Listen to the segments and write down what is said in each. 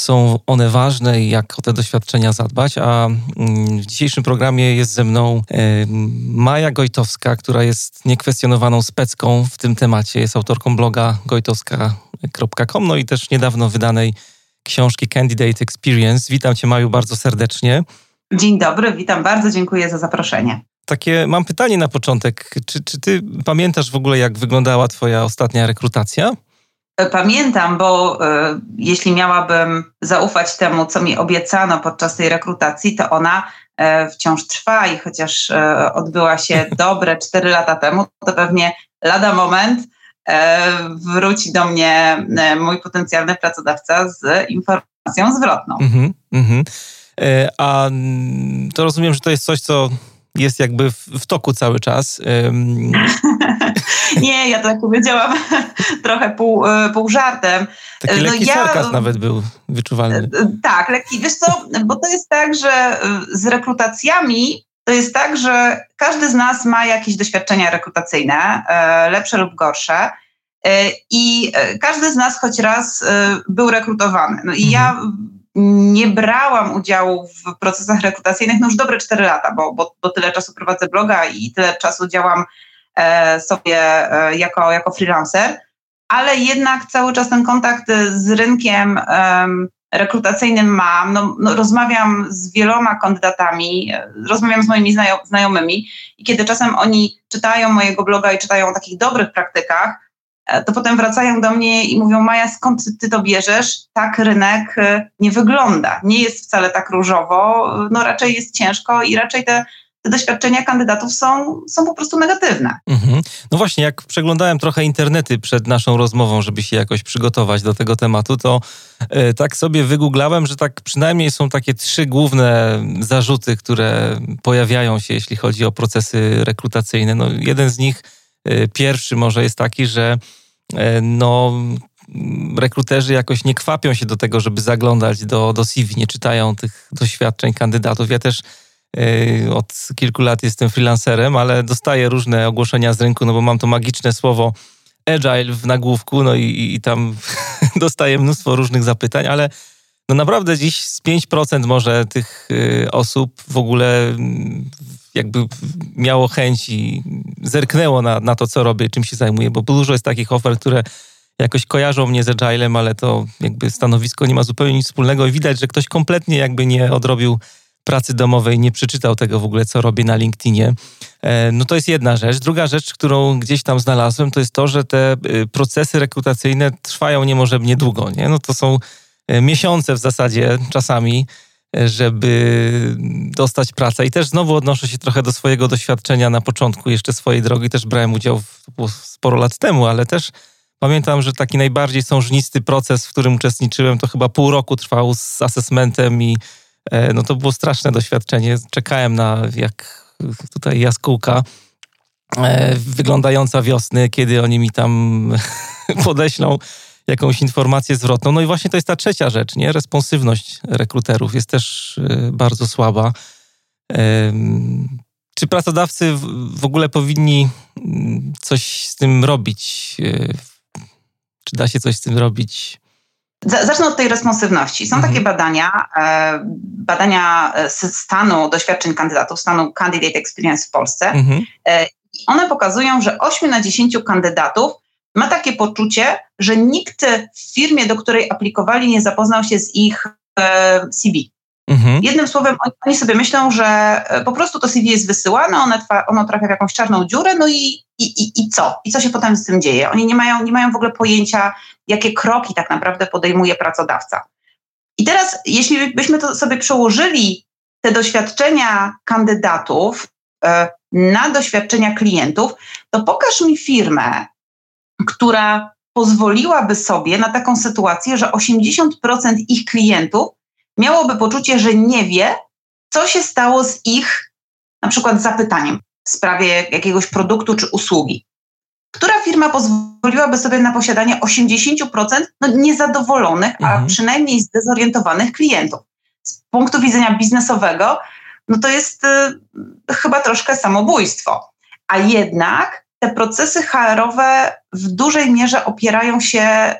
są one ważne i jak o te doświadczenia zadbać. A mm, w dzisiejszym programie jest ze mną Maja Gojtowska, która jest niekwestionowaną specką w tym temacie. Jest autorką bloga gojtowska.com, no i też niedawno wydanej książki Candidate Experience. Witam Cię, Maju, bardzo serdecznie. Dzień dobry, witam bardzo, dziękuję za zaproszenie. Takie mam pytanie na początek. Czy, czy ty pamiętasz w ogóle, jak wyglądała Twoja ostatnia rekrutacja? Pamiętam, bo y, jeśli miałabym zaufać temu, co mi obiecano podczas tej rekrutacji, to ona y, wciąż trwa i chociaż y, odbyła się dobre 4 lata temu, to pewnie lada moment wróci do mnie mój potencjalny pracodawca z informacją zwrotną. Mm-hmm, mm-hmm. A to rozumiem, że to jest coś, co jest jakby w, w toku cały czas. Nie, ja tak powiedziałam trochę pół, e, pół żartem. Taki no lekki ja, sarkazm nawet był wyczuwalny. E, e, tak, lekki. Wiesz co, bo to jest tak, że z rekrutacjami to jest tak, że każdy z nas ma jakieś doświadczenia rekrutacyjne, lepsze lub gorsze. I każdy z nas choć raz był rekrutowany. No i mhm. ja nie brałam udziału w procesach rekrutacyjnych no już dobre 4 lata, bo, bo, bo tyle czasu prowadzę bloga i tyle czasu działam e, sobie e, jako, jako freelancer, ale jednak cały czas ten kontakt z rynkiem rekrutacyjnym mam. No, no, rozmawiam z wieloma kandydatami, rozmawiam z moimi znajomymi i kiedy czasem oni czytają mojego bloga i czytają o takich dobrych praktykach, E, to potem wracają do mnie i mówią: Maja, skąd ty to bierzesz? Tak rynek e, nie wygląda. Nie jest wcale tak różowo, no raczej jest ciężko i raczej te, te doświadczenia kandydatów są, są po prostu negatywne. Mhm. No właśnie, jak przeglądałem trochę internety przed naszą rozmową, żeby się jakoś przygotować do tego tematu, to e, tak sobie wygooglałem, że tak przynajmniej są takie trzy główne zarzuty, które pojawiają się, jeśli chodzi o procesy rekrutacyjne. No, jeden z nich, e, pierwszy może jest taki, że E, no, rekruterzy jakoś nie kwapią się do tego, żeby zaglądać do, do CV, nie czytają tych doświadczeń kandydatów. Ja też yy, od kilku lat jestem freelancerem, ale dostaję różne ogłoszenia z rynku, no bo mam to magiczne słowo agile w nagłówku, no i, i tam dostaję mnóstwo różnych zapytań, ale no naprawdę dziś z 5% może tych osób w ogóle jakby miało chęć i zerknęło na, na to, co robię, czym się zajmuję, bo dużo jest takich ofert, które jakoś kojarzą mnie z Agilem, ale to jakby stanowisko nie ma zupełnie nic wspólnego i widać, że ktoś kompletnie jakby nie odrobił pracy domowej, nie przeczytał tego w ogóle, co robię na LinkedInie. E, no to jest jedna rzecz. Druga rzecz, którą gdzieś tam znalazłem, to jest to, że te y, procesy rekrutacyjne trwają niemożebnie długo. Nie? No to są e, miesiące w zasadzie czasami żeby dostać pracę. I też znowu odnoszę się trochę do swojego doświadczenia na początku jeszcze swojej drogi. Też brałem udział w, sporo lat temu, ale też pamiętam, że taki najbardziej sążnisty proces, w którym uczestniczyłem, to chyba pół roku trwał z asesmentem i e, no to było straszne doświadczenie. Czekałem na jak tutaj jaskółka e, wyglądająca wiosny, kiedy oni mi tam podeślą jakąś informację zwrotną. No i właśnie to jest ta trzecia rzecz, nie? Responsywność rekruterów jest też y, bardzo słaba. Czy pracodawcy w ogóle powinni mm, coś z tym robić? Y, czy da się coś z tym robić? Zacznę od tej responsywności. Są mhm. takie badania, e, badania e, stanu doświadczeń kandydatów, stanu Candidate Experience w Polsce. Mhm. E, one pokazują, że 8 na 10 kandydatów ma takie poczucie, że nikt w firmie, do której aplikowali, nie zapoznał się z ich e, CV. Mhm. Jednym słowem, oni sobie myślą, że e, po prostu to CV jest wysyłane, ono, ono trafia w jakąś czarną dziurę, no i, i, i, i co? I co się potem z tym dzieje? Oni nie mają, nie mają w ogóle pojęcia, jakie kroki tak naprawdę podejmuje pracodawca. I teraz, jeśli byśmy to sobie przełożyli te doświadczenia kandydatów e, na doświadczenia klientów, to pokaż mi firmę, która pozwoliłaby sobie na taką sytuację, że 80% ich klientów miałoby poczucie, że nie wie, co się stało z ich na przykład zapytaniem w sprawie jakiegoś produktu czy usługi. Która firma pozwoliłaby sobie na posiadanie 80% no, niezadowolonych, mhm. a przynajmniej zdezorientowanych klientów? Z punktu widzenia biznesowego, no to jest y, chyba troszkę samobójstwo. A jednak te procesy HR-owe w dużej mierze opierają się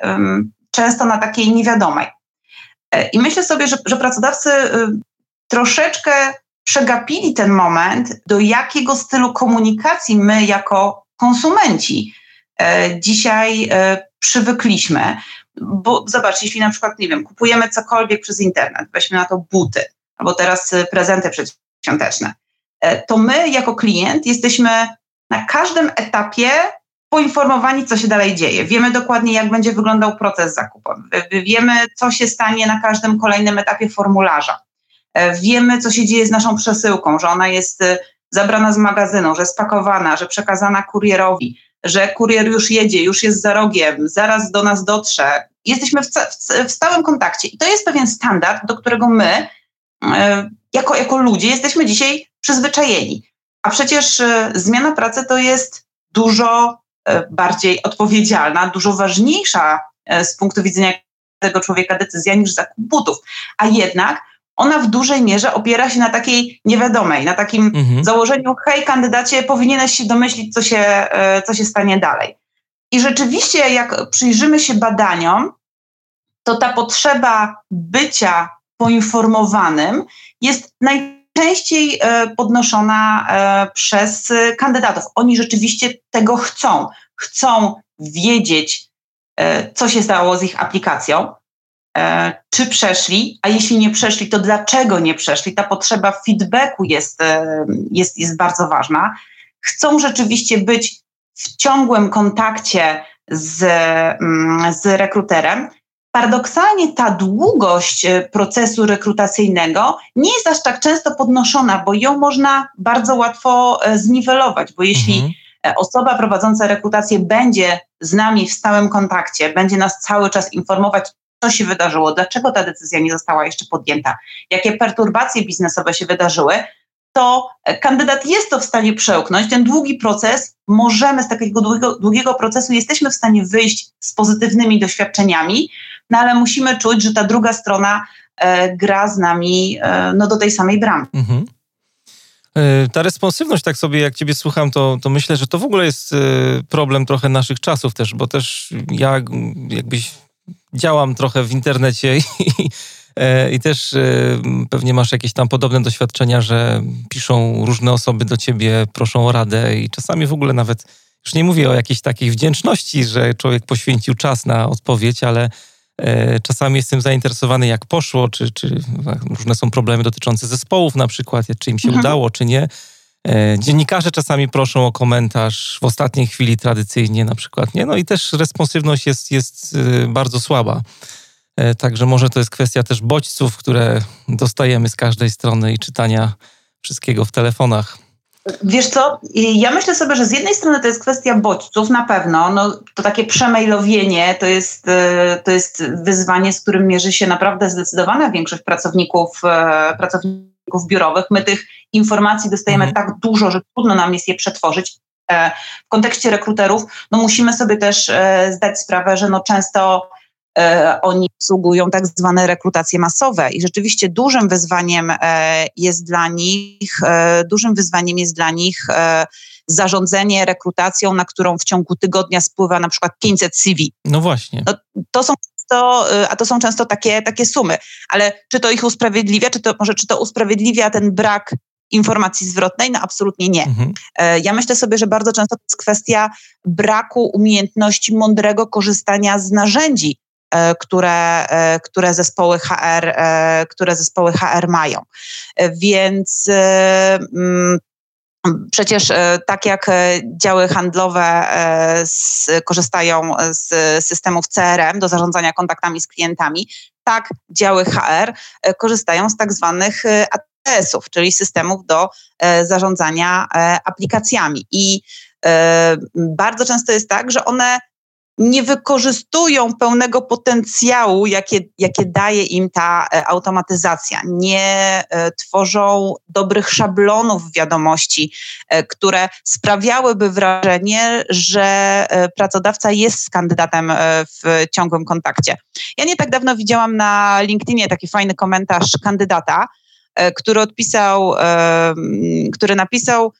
często na takiej niewiadomej. E, I myślę sobie, że, że pracodawcy y, troszeczkę przegapili ten moment, do jakiego stylu komunikacji my jako konsumenci e, dzisiaj e, przywykliśmy. Bo zobacz, jeśli na przykład, nie wiem, kupujemy cokolwiek przez internet, weźmy na to buty, albo teraz y, prezenty przedświąteczne, to my jako klient jesteśmy na każdym etapie poinformowani, co się dalej dzieje. Wiemy dokładnie, jak będzie wyglądał proces zakupowy. Wiemy, co się stanie na każdym kolejnym etapie formularza. Wiemy, co się dzieje z naszą przesyłką, że ona jest y, zabrana z magazynu, że spakowana, że przekazana kurierowi, że kurier już jedzie, już jest za rogiem, zaraz do nas dotrze. Jesteśmy w, w, w stałym kontakcie i to jest pewien standard, do którego my e, jako, jako ludzie jesteśmy dzisiaj przyzwyczajeni. A przecież e, zmiana pracy to jest dużo e, bardziej odpowiedzialna, dużo ważniejsza z punktu widzenia tego człowieka decyzja niż zakup butów. A jednak ona w dużej mierze opiera się na takiej niewiadomej, na takim mhm. założeniu, hej kandydacie, powinieneś się domyślić, co się, e, co się stanie dalej. I rzeczywiście, jak przyjrzymy się badaniom, to ta potrzeba bycia poinformowanym jest najczęściej e, podnoszona e, przez kandydatów. Oni rzeczywiście tego chcą. Chcą wiedzieć, co się stało z ich aplikacją, E, czy przeszli, a jeśli nie przeszli, to dlaczego nie przeszli. Ta potrzeba feedbacku jest, e, jest, jest bardzo ważna. Chcą rzeczywiście być w ciągłym kontakcie z, mm, z rekruterem. Paradoksalnie ta długość e, procesu rekrutacyjnego nie jest aż tak często podnoszona, bo ją można bardzo łatwo zniwelować, bo jeśli mhm. osoba prowadząca rekrutację będzie z nami w stałym kontakcie, będzie nas cały czas informować, co się wydarzyło, dlaczego ta decyzja nie została jeszcze podjęta, jakie perturbacje biznesowe się wydarzyły, to kandydat jest to w stanie przełknąć. Ten długi proces, możemy z takiego długiego, długiego procesu, jesteśmy w stanie wyjść z pozytywnymi doświadczeniami, no ale musimy czuć, że ta druga strona e, gra z nami e, no, do tej samej bramy. Mhm. E, ta responsywność, tak sobie jak ciebie słucham, to, to myślę, że to w ogóle jest problem trochę naszych czasów też, bo też ja jakbyś działam trochę w internecie i, i też pewnie masz jakieś tam podobne doświadczenia, że piszą różne osoby do ciebie, proszą o radę i czasami w ogóle nawet, już nie mówię o jakiejś takiej wdzięczności, że człowiek poświęcił czas na odpowiedź, ale czasami jestem zainteresowany, jak poszło, czy, czy różne są problemy dotyczące zespołów na przykład, czy im się mhm. udało, czy nie. Dziennikarze czasami proszą o komentarz w ostatniej chwili tradycyjnie na przykład, nie? No i też responsywność jest, jest y, bardzo słaba. E, także może to jest kwestia też bodźców, które dostajemy z każdej strony i czytania wszystkiego w telefonach. Wiesz co, ja myślę sobie, że z jednej strony to jest kwestia bodźców, na pewno, no, to takie przemailowienie to jest, y, to jest wyzwanie, z którym mierzy się naprawdę zdecydowana większość pracowników, e, pracowników biurowych. My tych informacji dostajemy mhm. tak dużo, że trudno nam jest je przetworzyć. E, w kontekście rekruterów, no musimy sobie też e, zdać sprawę, że no często e, oni obsługują tak zwane rekrutacje masowe i rzeczywiście dużym wyzwaniem jest dla nich, dużym wyzwaniem jest dla nich zarządzanie rekrutacją, na którą w ciągu tygodnia spływa na przykład 500 CV. No właśnie. No, to są często, y, a to są często takie, takie sumy. Ale czy to ich usprawiedliwia, czy to może czy to usprawiedliwia ten brak informacji zwrotnej? No absolutnie nie. Mhm. E, ja myślę sobie, że bardzo często to jest kwestia braku umiejętności mądrego korzystania z narzędzi, e, które, e, które, zespoły HR, które zespoły HR mają. Więc mm, Przecież e, tak jak e, działy handlowe e, korzystają z systemów CRM do zarządzania kontaktami z klientami, tak działy HR korzystają z tak zwanych ATS-ów, czyli systemów do zarządzania aplikacjami. I bardzo często jest tak, że one nie wykorzystują pełnego potencjału, jakie, jakie daje im ta e, automatyzacja. Nie e, tworzą dobrych szablonów wiadomości, e, które sprawiałyby wrażenie, że pracodawca jest z kandydatem w ciągłym kontakcie. Ja nie tak dawno widziałam na LinkedInie taki fajny komentarz kandydata, który odpisał, który napisał,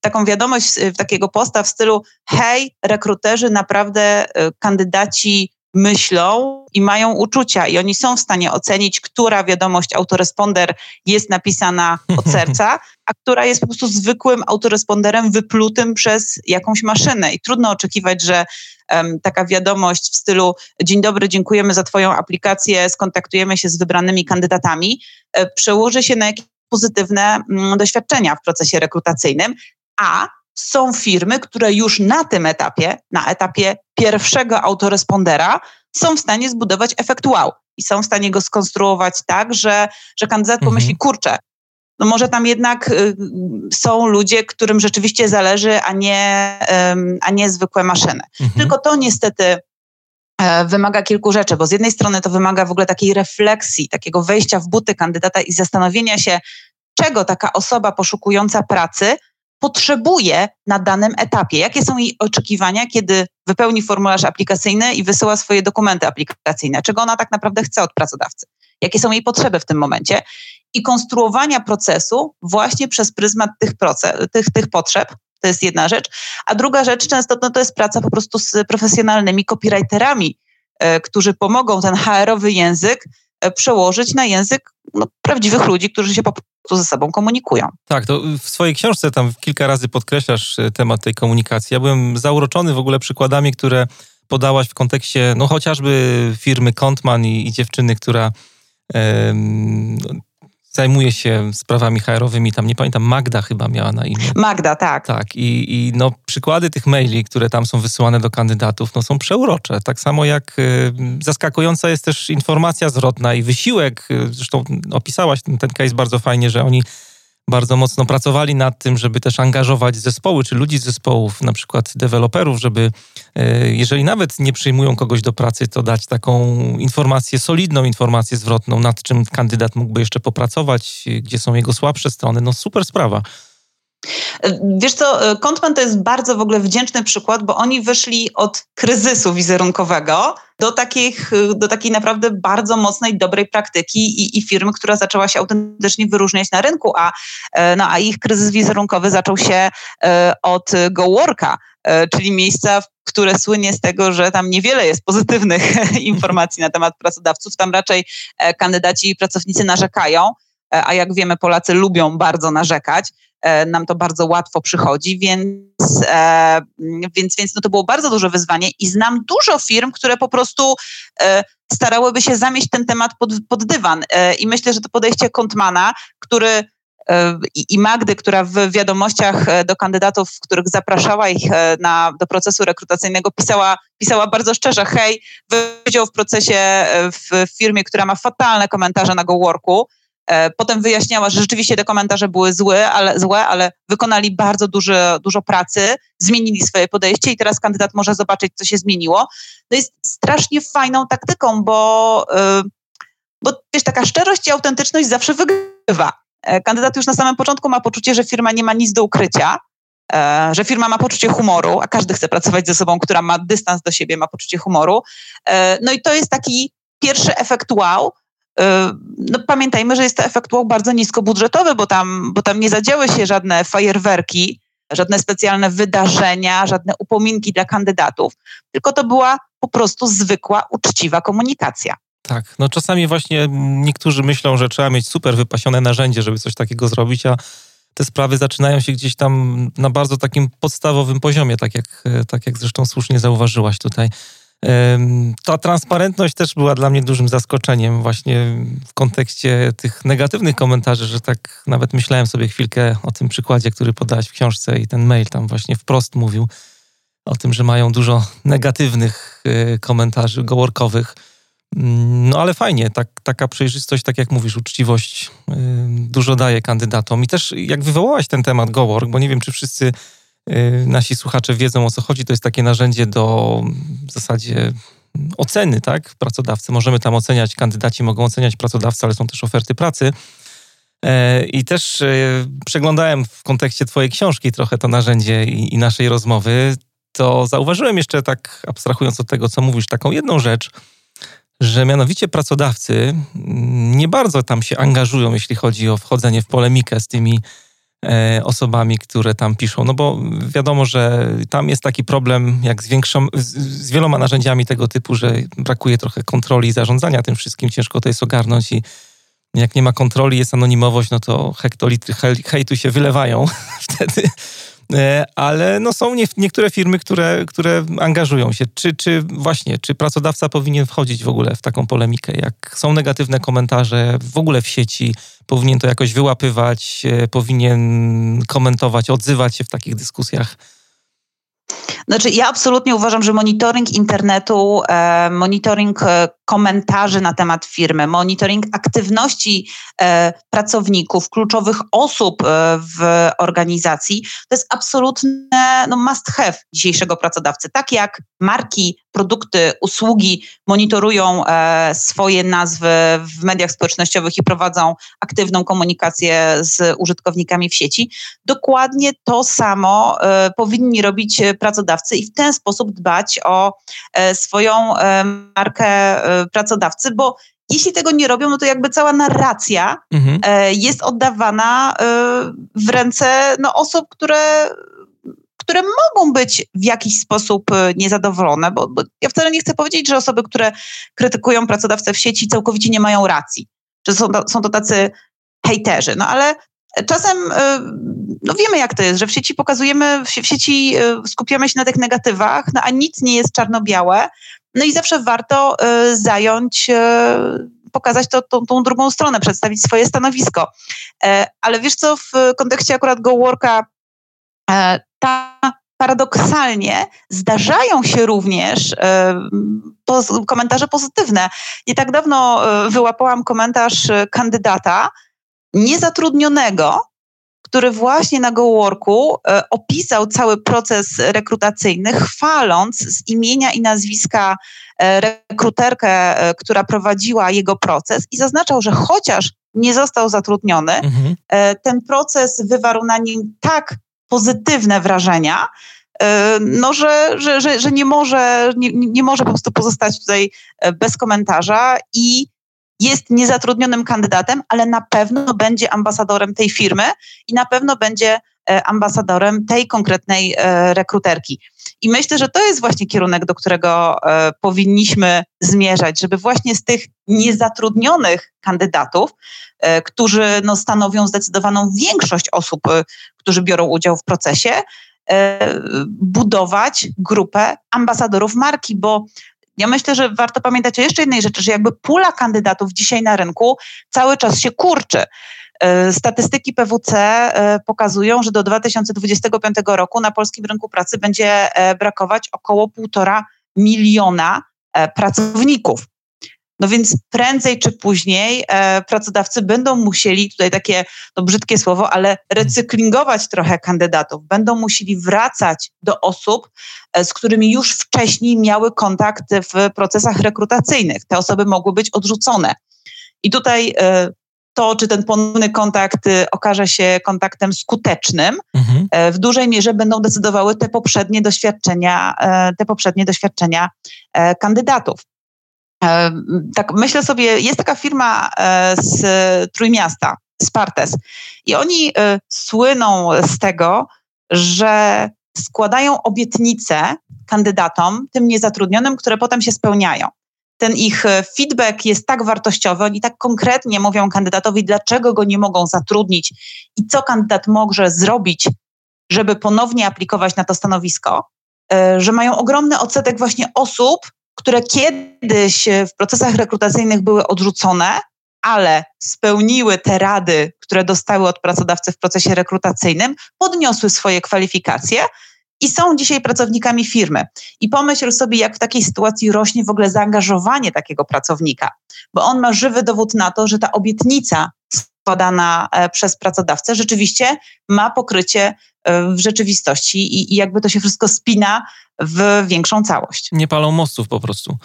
taką wiadomość, takiego posta w stylu hej, rekruterzy, naprawdę e, kandydaci myślą i mają uczucia i oni są w stanie ocenić, która wiadomość autoresponder jest napisana od serca, a która jest po prostu zwykłym autoresponderem wyplutym przez jakąś maszynę. I trudno oczekiwać, że um, taka wiadomość w stylu dzień dobry, dziękujemy za twoją aplikację, skontaktujemy się z wybranymi kandydatami, e, przełoży się na jakieś pozytywne mm, doświadczenia w procesie rekrutacyjnym, a są firmy, które już na tym etapie, na etapie pierwszego autorespondera, są w stanie zbudować efekt wow i są w stanie go skonstruować tak, że, że kandydat mhm. pomyśli, kurczę, no może tam jednak y, są ludzie, którym rzeczywiście zależy, a nie, y, a nie zwykłe maszyny. Mhm. Tylko to niestety wymaga kilku rzeczy, bo z jednej strony to wymaga w ogóle takiej refleksji, takiego wejścia w buty kandydata i zastanowienia się, czego taka osoba poszukująca pracy potrzebuje na danym etapie, jakie są jej oczekiwania, kiedy wypełni formularz aplikacyjny i wysyła swoje dokumenty aplikacyjne, czego ona tak naprawdę chce od pracodawcy, jakie są jej potrzeby w tym momencie? I konstruowania procesu właśnie przez pryzmat tych, proces, tych, tych potrzeb, to jest jedna rzecz. A druga rzecz często no, to jest praca po prostu z profesjonalnymi copywriterami, e, którzy pomogą ten HR-owy język e, przełożyć na język no, prawdziwych ludzi, którzy się po prostu ze sobą komunikują. Tak, to w swojej książce tam kilka razy podkreślasz e, temat tej komunikacji. Ja byłem zauroczony w ogóle przykładami, które podałaś w kontekście no chociażby firmy Kontman i, i dziewczyny, która zajmuje się sprawami HR-owymi, tam nie pamiętam, Magda chyba miała na imię. Magda, tak. Tak, i, i no, przykłady tych maili, które tam są wysyłane do kandydatów, no, są przeurocze. Tak samo jak y, zaskakująca jest też informacja zwrotna i wysiłek, y, zresztą opisałaś ten, ten case bardzo fajnie, że oni bardzo mocno pracowali nad tym, żeby też angażować zespoły, czy ludzi z zespołów, na przykład deweloperów, żeby e, jeżeli nawet nie przyjmują kogoś do pracy, to dać taką informację, solidną informację zwrotną, nad czym kandydat mógłby jeszcze popracować, gdzie są jego słabsze strony. No super sprawa. Wiesz co, Kontman to jest bardzo w ogóle wdzięczny przykład, bo oni wyszli od kryzysu wizerunkowego do, takich, do takiej naprawdę bardzo mocnej, dobrej praktyki i, i firmy, która zaczęła się autentycznie wyróżniać na rynku, a, e, no, a ich kryzys wizerunkowy zaczął się e, od GoWorka, e, czyli miejsca, które słynie z tego, że tam niewiele jest pozytywnych informacji na temat pracodawców. Tam raczej kandydaci i pracownicy narzekają, a jak wiemy, Polacy lubią bardzo narzekać. E, nam to bardzo łatwo przychodzi, więc, e, więc, więc no to było bardzo duże wyzwanie i znam dużo firm, które po prostu e, starałyby się zamieść ten temat pod, pod dywan. I myślę, że to podejście Kontmana, który i Magdy, która w wiadomościach do kandydatów, których zapraszała ich na, do procesu rekrutacyjnego, pisała, pisała bardzo szczerze, hej, wydział w procesie w firmie, która ma fatalne komentarze na GoWorku, potem wyjaśniała, że rzeczywiście te komentarze były złe, ale, złe, ale wykonali bardzo dużo, dużo pracy, zmienili swoje podejście i teraz kandydat może zobaczyć, co się zmieniło. To jest strasznie fajną taktyką, bo, e, bo wiesz, taka szczerość i autentyczność zawsze wygrywa. E, kandydat już na samym początku ma poczucie, że firma nie ma nic do ukrycia, że firma ma poczucie humoru, a każdy chce pracować ze sobą, która ma dystans do siebie, ma poczucie humoru. No i to jest taki pierwszy efekt wow, no, pamiętajmy, że jest to efekt bardzo niskobudżetowy, bo tam, bo tam nie zadziały się żadne fajerwerki, żadne specjalne wydarzenia, żadne upominki dla kandydatów, tylko to była po prostu zwykła, uczciwa komunikacja. Tak, no czasami właśnie niektórzy myślą, że trzeba mieć super wypasione narzędzie, żeby coś takiego zrobić, a te sprawy zaczynają się gdzieś tam na bardzo takim podstawowym poziomie, tak jak, tak jak zresztą słusznie zauważyłaś tutaj. Ta transparentność też była dla mnie dużym zaskoczeniem właśnie w kontekście tych negatywnych komentarzy, że tak nawet myślałem sobie chwilkę o tym przykładzie, który podałaś w książce i ten mail tam właśnie wprost mówił o tym, że mają dużo negatywnych e, komentarzy goworkowych. Mm, no ale fajnie, tak, taka przejrzystość, tak jak mówisz, uczciwość dużo daje kandydatom. I też jak wywołałaś ten temat Gowork, bo nie wiem, czy wszyscy nasi słuchacze wiedzą o co chodzi. To jest takie narzędzie do w zasadzie oceny, tak? Pracodawcy. Możemy tam oceniać, kandydaci mogą oceniać pracodawcę, ale są też oferty pracy. E, I też e, przeglądałem w kontekście Twojej książki trochę to narzędzie i, i naszej rozmowy. To zauważyłem jeszcze tak, abstrahując od tego, co mówisz, taką jedną rzecz, że mianowicie pracodawcy nie bardzo tam się angażują, jeśli chodzi o wchodzenie w polemikę z tymi osobami, które tam piszą. No bo wiadomo, że tam jest taki problem jak z, większą, z wieloma narzędziami tego typu, że brakuje trochę kontroli i zarządzania tym wszystkim. Ciężko to jest ogarnąć i jak nie ma kontroli, jest anonimowość, no to hektolitry hejtu się wylewają wtedy. E, ale no są nie, niektóre firmy, które, które angażują się. Czy, czy właśnie, czy pracodawca powinien wchodzić w ogóle w taką polemikę? Jak są negatywne komentarze w ogóle w sieci, powinien to jakoś wyłapywać, e, powinien komentować, odzywać się w takich dyskusjach? Znaczy, ja absolutnie uważam, że monitoring internetu, e, monitoring e, komentarzy na temat firmy, monitoring aktywności e, pracowników, kluczowych osób w organizacji, to jest absolutne no, must have dzisiejszego pracodawcy. Tak jak marki, produkty, usługi monitorują swoje nazwy w mediach społecznościowych i prowadzą aktywną komunikację z użytkownikami w sieci, dokładnie to samo powinni robić pracodawcy i w ten sposób dbać o e, swoją e, markę e, pracodawcy, bo jeśli tego nie robią, no to jakby cała narracja mhm. jest oddawana w ręce no, osób, które które mogą być w jakiś sposób niezadowolone, bo, bo, ja wcale nie chcę powiedzieć, że osoby, które krytykują pracodawcę w sieci całkowicie nie mają racji, że są to, są to tacy hejterzy, no ale czasem no wiemy jak to jest, że w sieci pokazujemy, w sieci y, skupiamy się na tych negatywach, no a nic nie jest czarno-białe. No i zawsze warto zająć, pokazać to, tą, tą drugą stronę, przedstawić swoje stanowisko. E, ale wiesz co, w kontekście akurat GoWorka e, ta paradoksalnie zdarzają się również komentarze pozytywne. Nie tak dawno wyłapałam komentarz kandydata niezatrudnionego, który właśnie na GoWorku e, opisał cały proces rekrutacyjny, chwaląc z imienia i nazwiska e, rekruterkę, e, która prowadziła jego proces i zaznaczał, że chociaż nie został zatrudniony, mhm. ten proces wywarł na nim tak pozytywne wrażenia, no, że, że, że, że nie, może, nie, nie może po prostu pozostać tutaj bez komentarza i jest niezatrudnionym kandydatem, ale na pewno będzie ambasadorem tej firmy i na pewno będzie e, ambasadorem tej konkretnej e, rekruterki. I myślę, że to jest właśnie kierunek, do którego e, powinniśmy zmierzać, żeby właśnie z tych niezatrudnionych kandydatów, którzy no, stanowią zdecydowaną większość osób, którzy biorą udział w procesie, budować grupę ambasadorów marki, bo ja myślę, że warto pamiętać o jeszcze jednej rzeczy, że jakby pula kandydatów dzisiaj na rynku cały czas się kurczy. E, statystyki PWC e, pokazują, że do 2025 roku na polskim rynku pracy będzie e, brakować około półtora miliona pracowników. No więc prędzej czy później e, pracodawcy będą musieli, tutaj takie no brzydkie słowo, ale recyklingować trochę kandydatów. Będą musieli wracać do osób, e, z którymi już wcześniej miały kontakt w procesach rekrutacyjnych. Te osoby mogły być odrzucone. I tutaj e, to, czy ten ponowny kontakt y, okaże się kontaktem skutecznym, mhm. E, w dużej mierze będą decydowały te poprzednie doświadczenia, e, te poprzednie doświadczenia e, kandydatów. Tak myślę sobie, jest taka firma e, z Trójmiasta, Spartes i oni e, słyną z tego, że składają obietnice kandydatom, tym niezatrudnionym, które potem się spełniają. Ten ich e, feedback jest tak wartościowy, oni tak konkretnie mówią kandydatowi, dlaczego go nie mogą zatrudnić i co kandydat może zrobić, żeby ponownie aplikować na to stanowisko, że mają ogromny odsetek właśnie osób, które kiedyś w procesach rekrutacyjnych były odrzucone, ale spełniły te rady, które dostały od pracodawcy w procesie rekrutacyjnym, podniosły swoje kwalifikacje i są dzisiaj pracownikami firmy. I pomyśl sobie, jak w takiej sytuacji rośnie w ogóle zaangażowanie takiego pracownika, bo on ma żywy dowód na to, że ta obietnica podana przez pracodawcę, rzeczywiście ma pokrycie w rzeczywistości i, i jakby to się wszystko spina w większą całość. Nie palą mostów po prostu.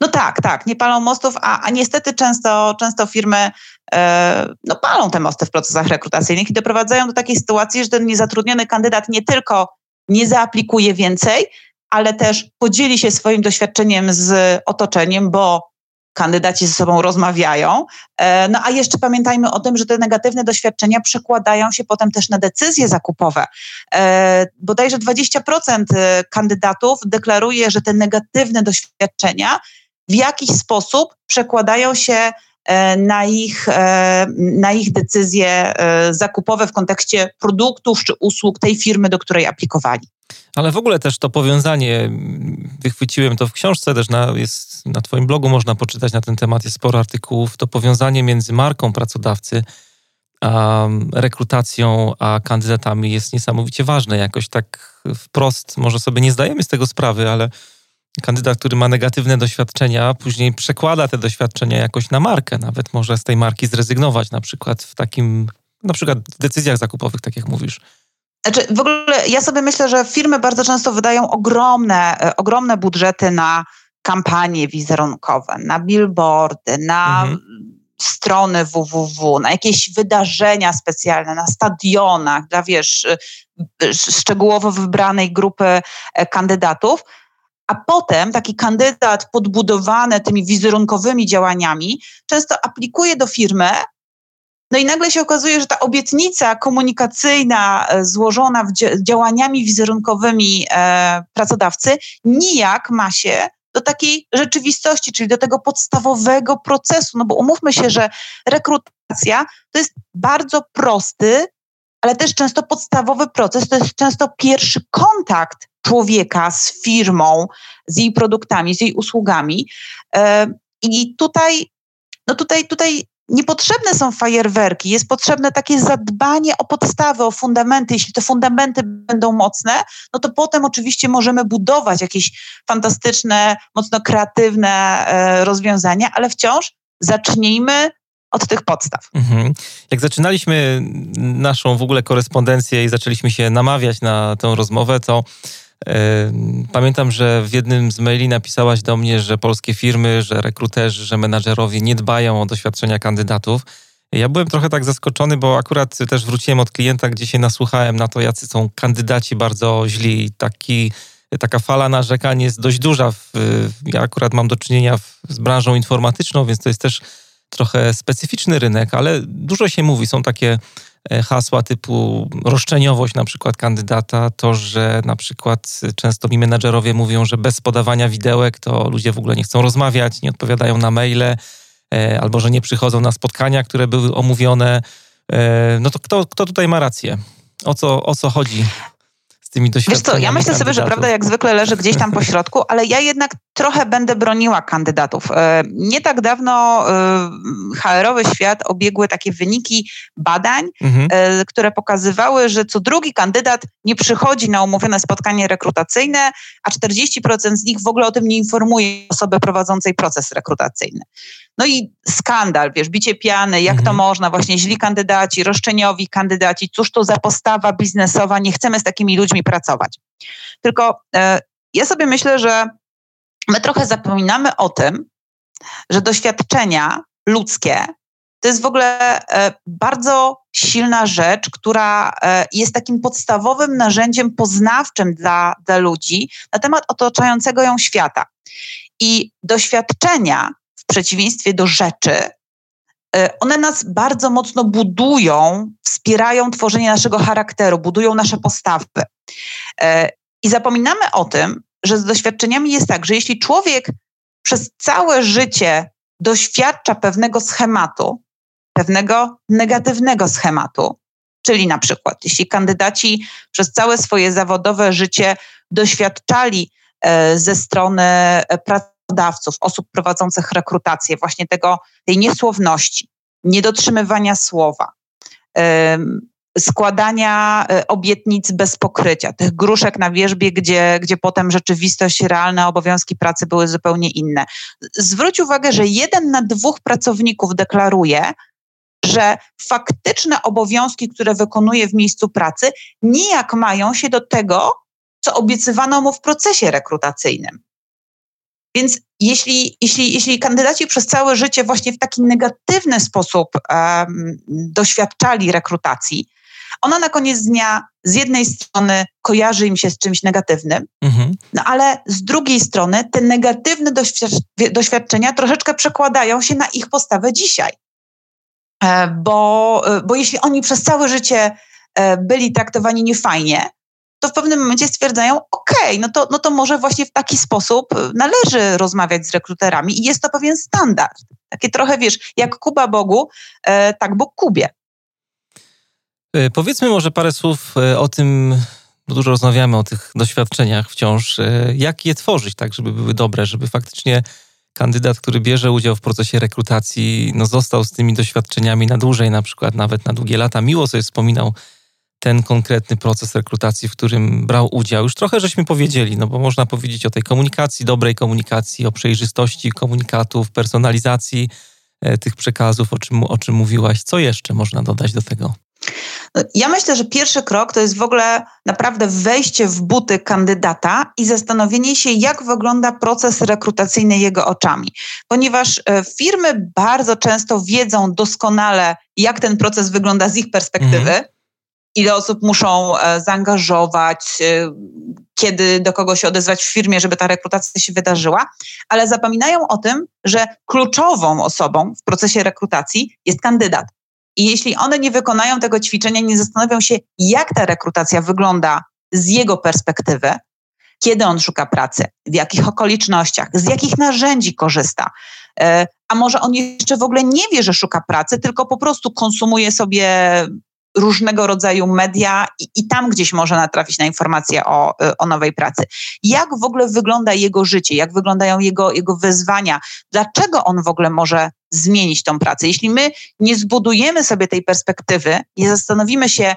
No tak, tak, nie palą mostów, a, a niestety często, często firmy e, no, palą te mosty w procesach rekrutacyjnych i doprowadzają do takiej sytuacji, że ten niezatrudniony kandydat nie tylko nie zaaplikuje więcej, ale też podzieli się swoim doświadczeniem z otoczeniem, bo kandydaci ze sobą rozmawiają. E, no a jeszcze pamiętajmy o tym, że te negatywne doświadczenia przekładają się potem też na decyzje zakupowe. E, bodajże 20% e, kandydatów deklaruje, że te negatywne doświadczenia w jakiś sposób przekładają się na ich, na ich decyzje zakupowe w kontekście produktów czy usług tej firmy, do której aplikowali. Ale w ogóle też to powiązanie, wychwyciłem to w książce, też na, jest, na Twoim blogu można poczytać na ten temat, jest sporo artykułów. To powiązanie między marką pracodawcy, a rekrutacją, a kandydatami jest niesamowicie ważne. Jakoś tak wprost, może sobie nie zdajemy z tego sprawy, ale kandydat, który ma negatywne doświadczenia, później przekłada te doświadczenia jakoś na markę, nawet może z tej marki zrezygnować, na przykład w takim, na przykład w decyzjach zakupowych, tak jak mówisz. Znaczy, w ogóle ja sobie myślę, że firmy bardzo często wydają ogromne, e, ogromne budżety na kampanie wizerunkowe, na billboardy, na mhm. strony www, na jakieś wydarzenia specjalne, na stadionach dla, wiesz, e, e, szczegółowo wybranej grupy kandydatów, a potem taki kandydat podbudowany tymi wizerunkowymi działaniami często aplikuje do firmy, no i nagle się okazuje, że ta obietnica komunikacyjna e, złożona działaniami wizerunkowymi e, pracodawcy nijak ma się do takiej rzeczywistości, czyli do tego podstawowego procesu. No bo umówmy się, że rekrutacja to jest bardzo prosty, ale też często podstawowy proces, to jest często pierwszy kontakt człowieka z firmą, z jej produktami, z jej usługami. E, I tutaj, no tutaj, tutaj Niepotrzebne są fajerwerki, jest potrzebne takie zadbanie o podstawy, o fundamenty. Jeśli te fundamenty będą mocne, no to potem oczywiście możemy budować jakieś fantastyczne, mocno kreatywne e, rozwiązania, ale wciąż zacznijmy od tych podstaw. Mhm. Jak zaczynaliśmy naszą w ogóle korespondencję i zaczęliśmy się namawiać na tę rozmowę, to Pamiętam, że w jednym z maili napisałaś do mnie, że polskie firmy, że rekruterzy, że menadżerowie nie dbają o doświadczenia kandydatów. Ja byłem trochę tak zaskoczony, bo akurat też wróciłem od klienta, gdzie się nasłuchałem na to, jacy są kandydaci bardzo źli. Taki, taka fala narzekań jest dość duża. Ja akurat mam do czynienia z branżą informatyczną, więc to jest też trochę specyficzny rynek, ale dużo się mówi. Są takie hasła typu roszczeniowość na przykład kandydata, to, że na przykład często mi menadżerowie mówią, że bez podawania widełek to ludzie w ogóle nie chcą rozmawiać, nie odpowiadają na maile, e, albo że nie przychodzą na spotkania, które były omówione. E, no to kto, kto tutaj ma rację? O co, o co chodzi? z tymi doświadczeniami. Wiesz co, ja myślę sobie, że prawda jak zwykle leży gdzieś tam po środku, ale ja jednak trochę będę broniła kandydatów. E, nie tak dawno e, HR-owy świat obiegły takie wyniki badań, mhm. E, które pokazywały, że co drugi kandydat nie przychodzi na umówione spotkanie rekrutacyjne, a 40% z nich w ogóle o tym nie informuje osoby prowadzącej proces rekrutacyjny. No i skandal, wiesz, bicie piany, jak mhm. to można, właśnie źli kandydaci, roszczeniowi kandydaci, cóż to za postawa biznesowa, nie chcemy z takimi ludźmi pracować. Tylko ja sobie myślę, że my trochę zapominamy o tym, że doświadczenia ludzkie to jest w ogóle e, bardzo silna rzecz, która e, jest takim podstawowym narzędziem poznawczym dla, dla ludzi na temat otaczającego ją świata. I doświadczenia przeciwieństwie do rzeczy, e, one nas bardzo mocno budują, wspierają tworzenie naszego charakteru, budują nasze postawy. I zapominamy o tym, że z doświadczeniami jest tak, że jeśli człowiek przez całe życie doświadcza pewnego schematu, pewnego negatywnego schematu, czyli na przykład, jeśli kandydaci przez całe swoje zawodowe życie doświadczali e, ze strony pracy, pracodawców, osób prowadzących rekrutację, właśnie tego, tej niesłowności, niedotrzymywania słowa, składania e, obietnic bez pokrycia, tych gruszek na wierzbie, gdzie, gdzie potem rzeczywistość, realne obowiązki pracy były zupełnie inne. Zwróć uwagę, że jeden na dwóch pracowników deklaruje, że faktyczne obowiązki, które wykonuje w miejscu pracy, nijak mają się do tego, co obiecywano mu w procesie rekrutacyjnym. Więc jeśli, jeśli, jeśli kandydaci przez całe życie właśnie w taki negatywny sposób um, doświadczali rekrutacji, ona na koniec dnia z jednej strony kojarzy im się z czymś negatywnym, mhm. no ale z drugiej strony te negatywne doświadczenia troszeczkę przekładają się na ich postawę dzisiaj. E, bo, e, bo jeśli oni przez całe życie e, byli traktowani niefajnie, to w pewnym momencie stwierdzają, OK, no to, no to może właśnie w taki sposób należy rozmawiać z rekruterami i jest to pewien standard. Takie trochę, wiesz, jak Kuba Bogu, tak Bóg Kubie. Powiedzmy może parę słów o tym, bo dużo rozmawiamy o tych doświadczeniach wciąż, jak je tworzyć tak, żeby były dobre, żeby faktycznie kandydat, który bierze udział w procesie rekrutacji, no został z tymi doświadczeniami na dłużej, na przykład nawet na długie lata. Miło sobie wspominał ten konkretny proces rekrutacji, w którym brał udział. Już trochę żeśmy powiedzieli, no bo można powiedzieć o tej komunikacji, dobrej komunikacji, o przejrzystości komunikatów, personalizacji e, tych przekazów, o czym, o czym mówiłaś. Co jeszcze można dodać do tego? No, ja myślę, że pierwszy krok to jest w ogóle naprawdę wejście w buty kandydata i zastanowienie się, jak wygląda proces rekrutacyjny jego oczami. Ponieważ e, firmy bardzo często wiedzą doskonale, jak ten proces wygląda z ich perspektywy. Mhm. Ile osób muszą e, zaangażować, e, kiedy do kogo się odezwać w firmie, żeby ta rekrutacja się wydarzyła, ale zapominają o tym, że kluczową osobą w procesie rekrutacji jest kandydat. I jeśli one nie wykonają tego ćwiczenia, nie zastanowią się, jak ta rekrutacja wygląda z jego perspektywy, kiedy on szuka pracy, w jakich okolicznościach, z jakich narzędzi korzysta. E, a może on jeszcze w ogóle nie wie, że szuka pracy, tylko po prostu konsumuje sobie różnego rodzaju media i, i, tam gdzieś może natrafić na informacje o, o nowej pracy. Jak w ogóle wygląda jego życie, jak wyglądają jego, jego wyzwania, dlaczego on w ogóle może zmienić tą pracę. Jeśli my nie zbudujemy sobie tej perspektywy, nie zastanowimy się,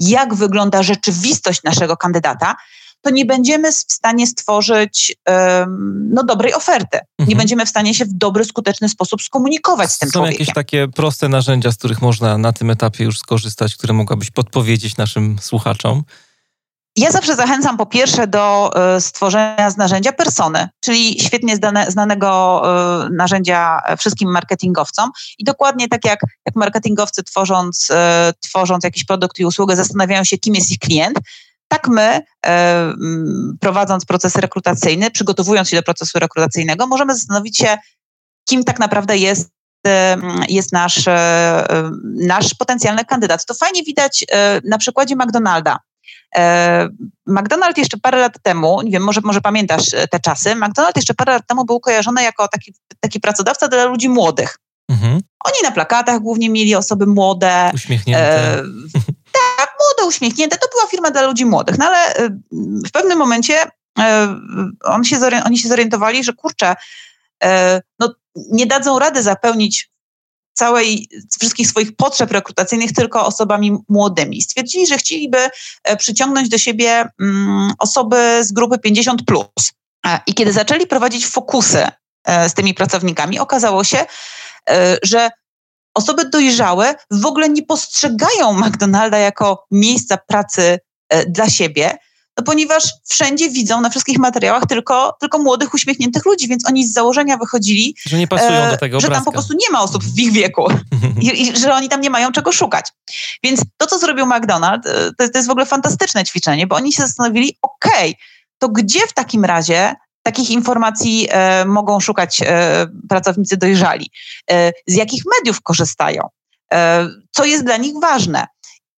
jak wygląda rzeczywistość naszego kandydata, to nie będziemy w stanie stworzyć um, no, dobrej oferty. Mhm. Nie będziemy w stanie się w dobry, skuteczny sposób skomunikować z tym Są człowiekiem. jakieś takie proste narzędzia, z których można na tym etapie już skorzystać, które mogłabyś podpowiedzieć naszym słuchaczom? Ja zawsze zachęcam po pierwsze do e, stworzenia z narzędzia persony, czyli świetnie zdane, znanego e, narzędzia wszystkim marketingowcom. I dokładnie tak jak, jak marketingowcy tworząc, e, tworząc jakiś produkt i usługę zastanawiają się, kim jest ich klient, tak my, prowadząc proces rekrutacyjny, przygotowując się do procesu rekrutacyjnego, możemy zastanowić się, kim tak naprawdę jest jest nasz, nasz potencjalny kandydat. To fajnie widać na przykładzie McDonalda. E, McDonald's jeszcze parę lat temu, nie wiem, może, może pamiętasz e, te czasy, McDonald's jeszcze parę lat temu był kojarzony jako taki, taki pracodawca dla ludzi młodych. Mhm. Oni na plakatach głównie mieli osoby młode. Uśmiechnięte. E, uśmiechnięte. To była firma dla ludzi młodych. No ale e, w pewnym momencie e, on się, oni się zorientowali, że kurczę, e, no, nie dadzą rady zapełnić całej, wszystkich swoich potrzeb rekrutacyjnych tylko osobami młodymi. Stwierdzili, że chcieliby e, przyciągnąć do siebie mm, osoby z grupy 50. Plus. E, I kiedy zaczęli prowadzić fokusy e, z tymi pracownikami, okazało się, że osoby dojrzałe w ogóle nie postrzegają McDonalda jako miejsca pracy dla siebie, no ponieważ wszędzie widzą na wszystkich materiałach tylko, tylko młodych, uśmiechniętych ludzi, więc oni z założenia wychodzili, że nie pasują e, do tego Że tam po prostu nie ma osób w ich wieku i, i, że oni tam nie mają czego szukać. Więc to, co zrobił McDonald's, e, to, to jest w ogóle fantastyczne ćwiczenie, bo oni się zastanowili, okej, okay, to gdzie w takim razie takich informacji e, mogą szukać e, pracownicy dojrzali? E, z jakich mediów korzystają? E, co jest dla nich ważne?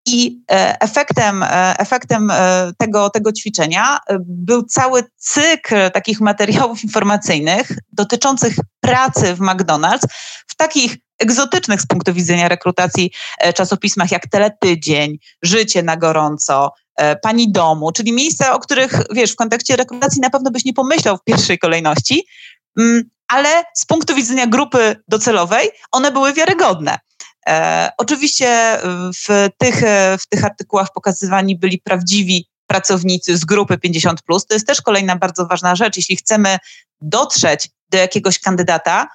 I e, efektem, e, efektem tego, tego ćwiczenia był cały cykl takich materiałów informacyjnych dotyczących pracy w McDonald's w takich egzotycznych z punktu widzenia rekrutacji czasopismach jak Teletydzień, Życie na gorąco, Pani Domu, czyli miejsca, o których wiesz, w kontekście rekrutacji na pewno byś nie pomyślał w pierwszej kolejności, mm, ale z punktu widzenia grupy docelowej one były wiarygodne. E, oczywiście w tych, w tych artykułach pokazywani byli prawdziwi pracownicy z grupy 50. To jest też kolejna bardzo ważna rzecz. Jeśli chcemy dotrzeć do jakiegoś kandydata, e,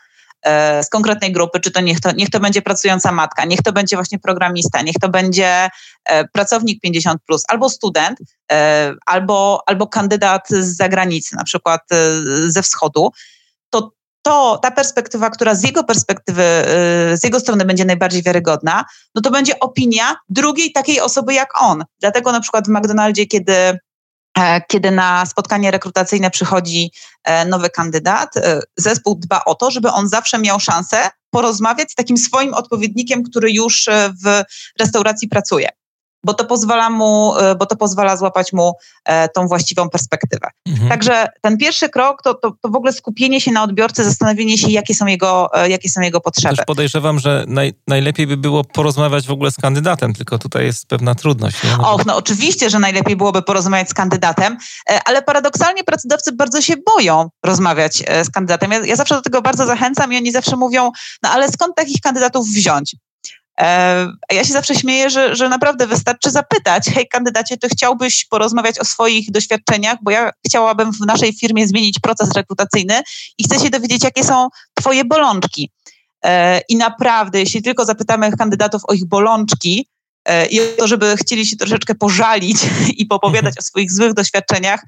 z konkretnej grupy, czy to niech, to niech to będzie pracująca matka, niech to będzie właśnie programista, niech to będzie e, pracownik 50, plus, albo student, e, albo, albo kandydat z zagranicy, na przykład ze wschodu, to to ta perspektywa, która z jego perspektywy, z jego strony będzie najbardziej wiarygodna, no to będzie opinia drugiej takiej osoby jak on. Dlatego na przykład w McDonaldzie, kiedy E, kiedy na spotkanie rekrutacyjne przychodzi e, nowy kandydat, e, zespół dba o to, żeby on zawsze miał szansę porozmawiać z takim swoim odpowiednikiem, który już w restauracji pracuje bo to pozwala mu, e, bo to pozwala złapać mu e, tą właściwą perspektywę. Mhm. Także ten pierwszy krok to, to, to, w ogóle skupienie się na odbiorcy, zastanowienie się, jakie są jego, e, jakie są jego potrzeby. Też podejrzewam, że naj, najlepiej by było porozmawiać w ogóle z kandydatem, tylko tutaj jest pewna trudność. Nie? Och, no oczywiście, że najlepiej byłoby porozmawiać z kandydatem, ale paradoksalnie pracodawcy bardzo się boją rozmawiać z kandydatem. Ja, ja zawsze do tego bardzo zachęcam i oni zawsze mówią, no ale skąd takich kandydatów wziąć? E, ja się zawsze śmieję, że, że naprawdę wystarczy zapytać, hej kandydacie, czy chciałbyś porozmawiać o swoich doświadczeniach, bo ja chciałabym w naszej firmie zmienić proces rekrutacyjny i chcę się dowiedzieć, jakie są twoje bolączki. E, I naprawdę, jeśli tylko zapytamy kandydatów o ich bolączki e, i o to, żeby chcieli się troszeczkę pożalić i popowiadać o swoich złych doświadczeniach,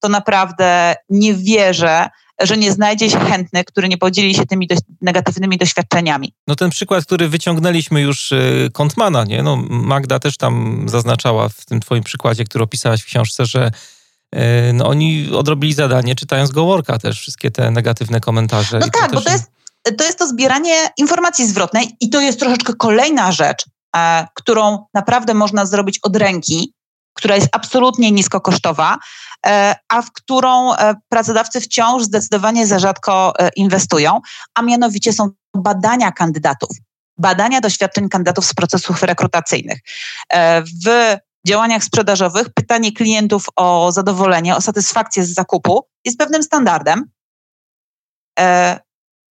to naprawdę nie wierzę, że nie znajdzie się chętny, który nie podzieli się tymi do, negatywnymi doświadczeniami. No ten przykład, który wyciągnęliśmy już y, Kontmana, nie? No Magda też tam zaznaczała w tym twoim przykładzie, który opisałaś w książce, że y, no, oni odrobili zadanie, czytając Goworka też, wszystkie te negatywne komentarze. No tak, to bo to jest, to jest to zbieranie informacji zwrotnej i to jest troszeczkę kolejna rzecz, e, którą naprawdę można zrobić od ręki, która jest absolutnie niskokosztowa, e, a w którą e, pracodawcy wciąż zdecydowanie za rzadko e, inwestują, a mianowicie są badania kandydatów. Badania doświadczeń kandydatów z procesów rekrutacyjnych. W działaniach sprzedażowych pytanie klientów o zadowolenie, o satysfakcję z zakupu jest pewnym standardem.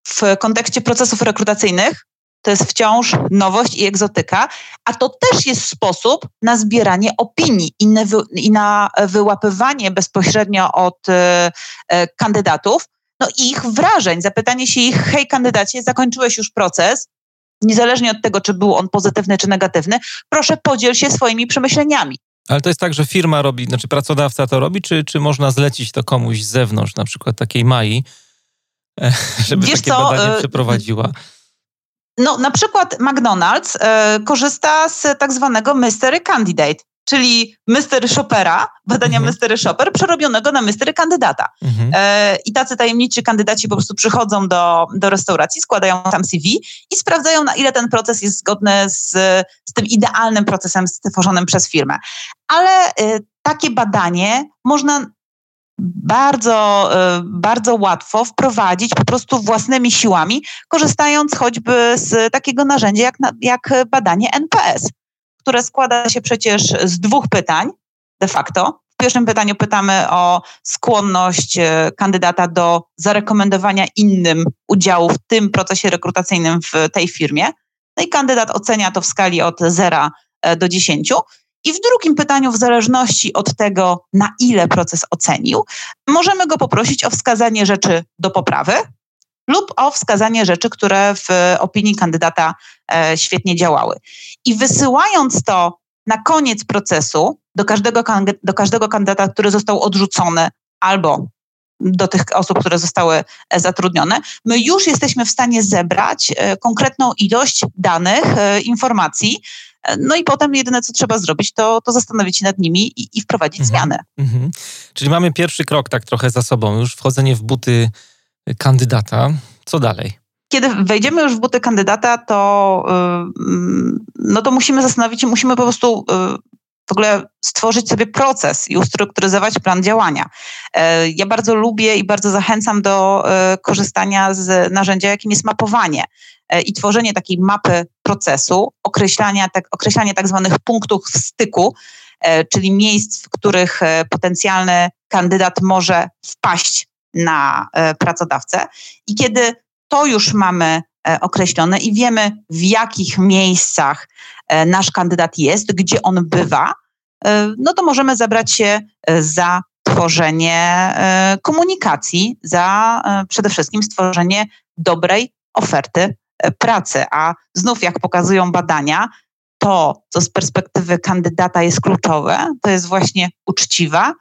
W kontekście procesów rekrutacyjnych to jest wciąż nowość i egzotyka, a to też jest sposób na zbieranie opinii i i na wyłapywanie bezpośrednio od e, e, kandydatów no, ich wrażeń, zapytanie się ich, hej kandydacie, zakończyłeś już proces, niezależnie od tego, czy był on pozytywny czy negatywny, proszę podziel się swoimi przemyśleniami. Ale to jest tak, że firma robi, znaczy pracodawca to robi, czy, czy można zlecić to komuś z zewnątrz, na przykład takiej Mai, e, żeby Wiesz takie co, badanie przeprowadziła? No, na przykład McDonald's e, korzysta z tak zwanego mystery candidate, czyli mystery shoppera, badania mhm. mystery shopper, przerobionego na mystery kandydata. Mhm. E, I tacy tajemniczy kandydaci po prostu przychodzą do, do restauracji, składają tam CV i sprawdzają, na ile ten proces jest zgodny z, z tym idealnym procesem stworzonym przez firmę. Ale e, takie badanie można bardzo, e, bardzo łatwo wprowadzić po prostu własnymi siłami, korzystając choćby z takiego narzędzia jak, jak badanie NPS, które składa się przecież z dwóch pytań de facto. W pierwszym pytaniu pytamy o skłonność e, kandydata do zarekomendowania innym udziału w tym procesie rekrutacyjnym w tej firmie. No i kandydat ocenia to w skali od 0 e, do 10. I w drugim pytaniu, w zależności od tego, na ile proces ocenił, możemy go poprosić o wskazanie rzeczy do poprawy lub o wskazanie rzeczy, które w opinii kandydata e, świetnie działały. I wysyłając to na koniec procesu do każdego, do każdego kandydata, który został odrzucony albo do tych osób, które zostały e, zatrudnione, my już jesteśmy w stanie zebrać e, konkretną ilość danych, informacji, no i potem jedyne, co trzeba zrobić, to, to zastanowić się nad nimi i, i wprowadzić mhm. zmianę. Mhm. Czyli mamy pierwszy krok tak trochę za sobą, już wchodzenie w buty kandydata. Co dalej? Kiedy wejdziemy już w buty kandydata, to, yy, no to musimy zastanowić się, musimy po prostu yy, w ogóle stworzyć sobie proces i ustrukturyzować plan działania. E, ja bardzo lubię i bardzo zachęcam do e, korzystania z narzędzia, jakim jest mapowanie e, i tworzenie takiej mapy procesu, określania tak, określanie tak zwanych punktów styku, czyli miejsc, w których potencjalny kandydat może wpaść na pracodawcę. I kiedy to już mamy określone i wiemy, w jakich miejscach nasz kandydat jest, gdzie on bywa, no to możemy zabrać się za tworzenie komunikacji, za przede wszystkim stworzenie dobrej oferty pracy. A znów, jak pokazują badania, to, co z perspektywy kandydata jest kluczowe, to jest właśnie uczciwa,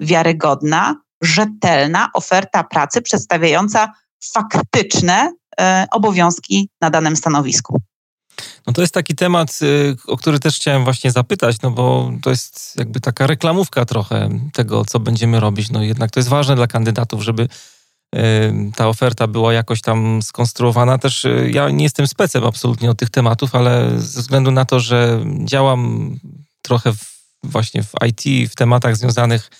wiarygodna, rzetelna oferta pracy przedstawiająca faktyczne e, obowiązki na danym stanowisku. No to jest taki temat, y, o który też chciałem właśnie zapytać, no bo to jest jakby taka reklamówka trochę tego, co będziemy robić. No jednak to jest ważne dla kandydatów, żeby ta oferta była jakoś tam skonstruowana. Też y, ja nie jestem specem absolutnie od tych tematów, ale ze względu na to, że działam trochę w, właśnie w IT, w tematach związanych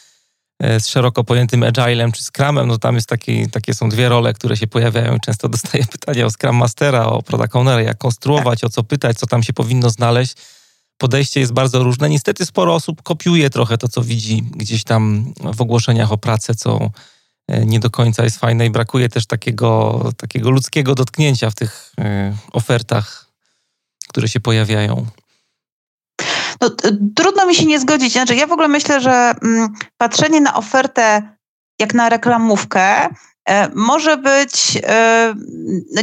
e, z szeroko pojętym agilem czy scrumem, no tam jest taki, takie są dwie role, które się pojawiają. Często dostaję pytania o scrum mastera, o product ownera, jak konstruować, o co pytać, co tam się powinno znaleźć. Podejście jest bardzo różne. Niestety sporo osób kopiuje trochę to, co widzi gdzieś tam w ogłoszeniach o pracę, co nie do końca jest fajne i brakuje też takiego, takiego ludzkiego dotknięcia w tych e, ofertach, które się pojawiają. No, trudno mi się nie zgodzić. Znaczy, ja w ogóle myślę, że mm, patrzenie na ofertę jak na reklamówkę e, może być,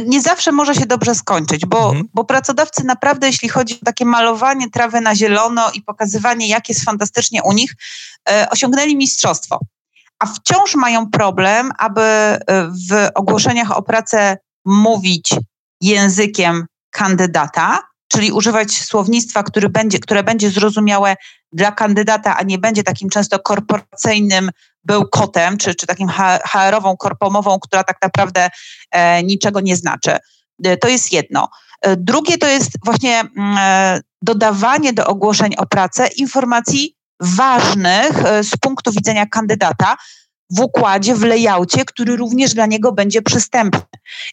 nie zawsze może się dobrze skończyć, bo, mhm. bo pracodawcy naprawdę, jeśli chodzi o takie malowanie trawy na zielono i pokazywanie, jak jest fantastycznie u nich, osiągnęli mistrzostwo a wciąż mają problem, aby e, w ogłoszeniach o pracę mówić językiem kandydata, czyli używać słownictwa, które będzie, które będzie zrozumiałe dla kandydata, a nie będzie takim często korporacyjnym bełkotem, czy, czy takim HR-ową, korpomową, która tak naprawdę e, niczego nie znaczy. E, to jest jedno. E, drugie to jest właśnie mm, e, dodawanie do ogłoszeń o pracę informacji ważnych e, z punktu widzenia kandydata w układzie, w layoutie, który również dla niego będzie przystępny.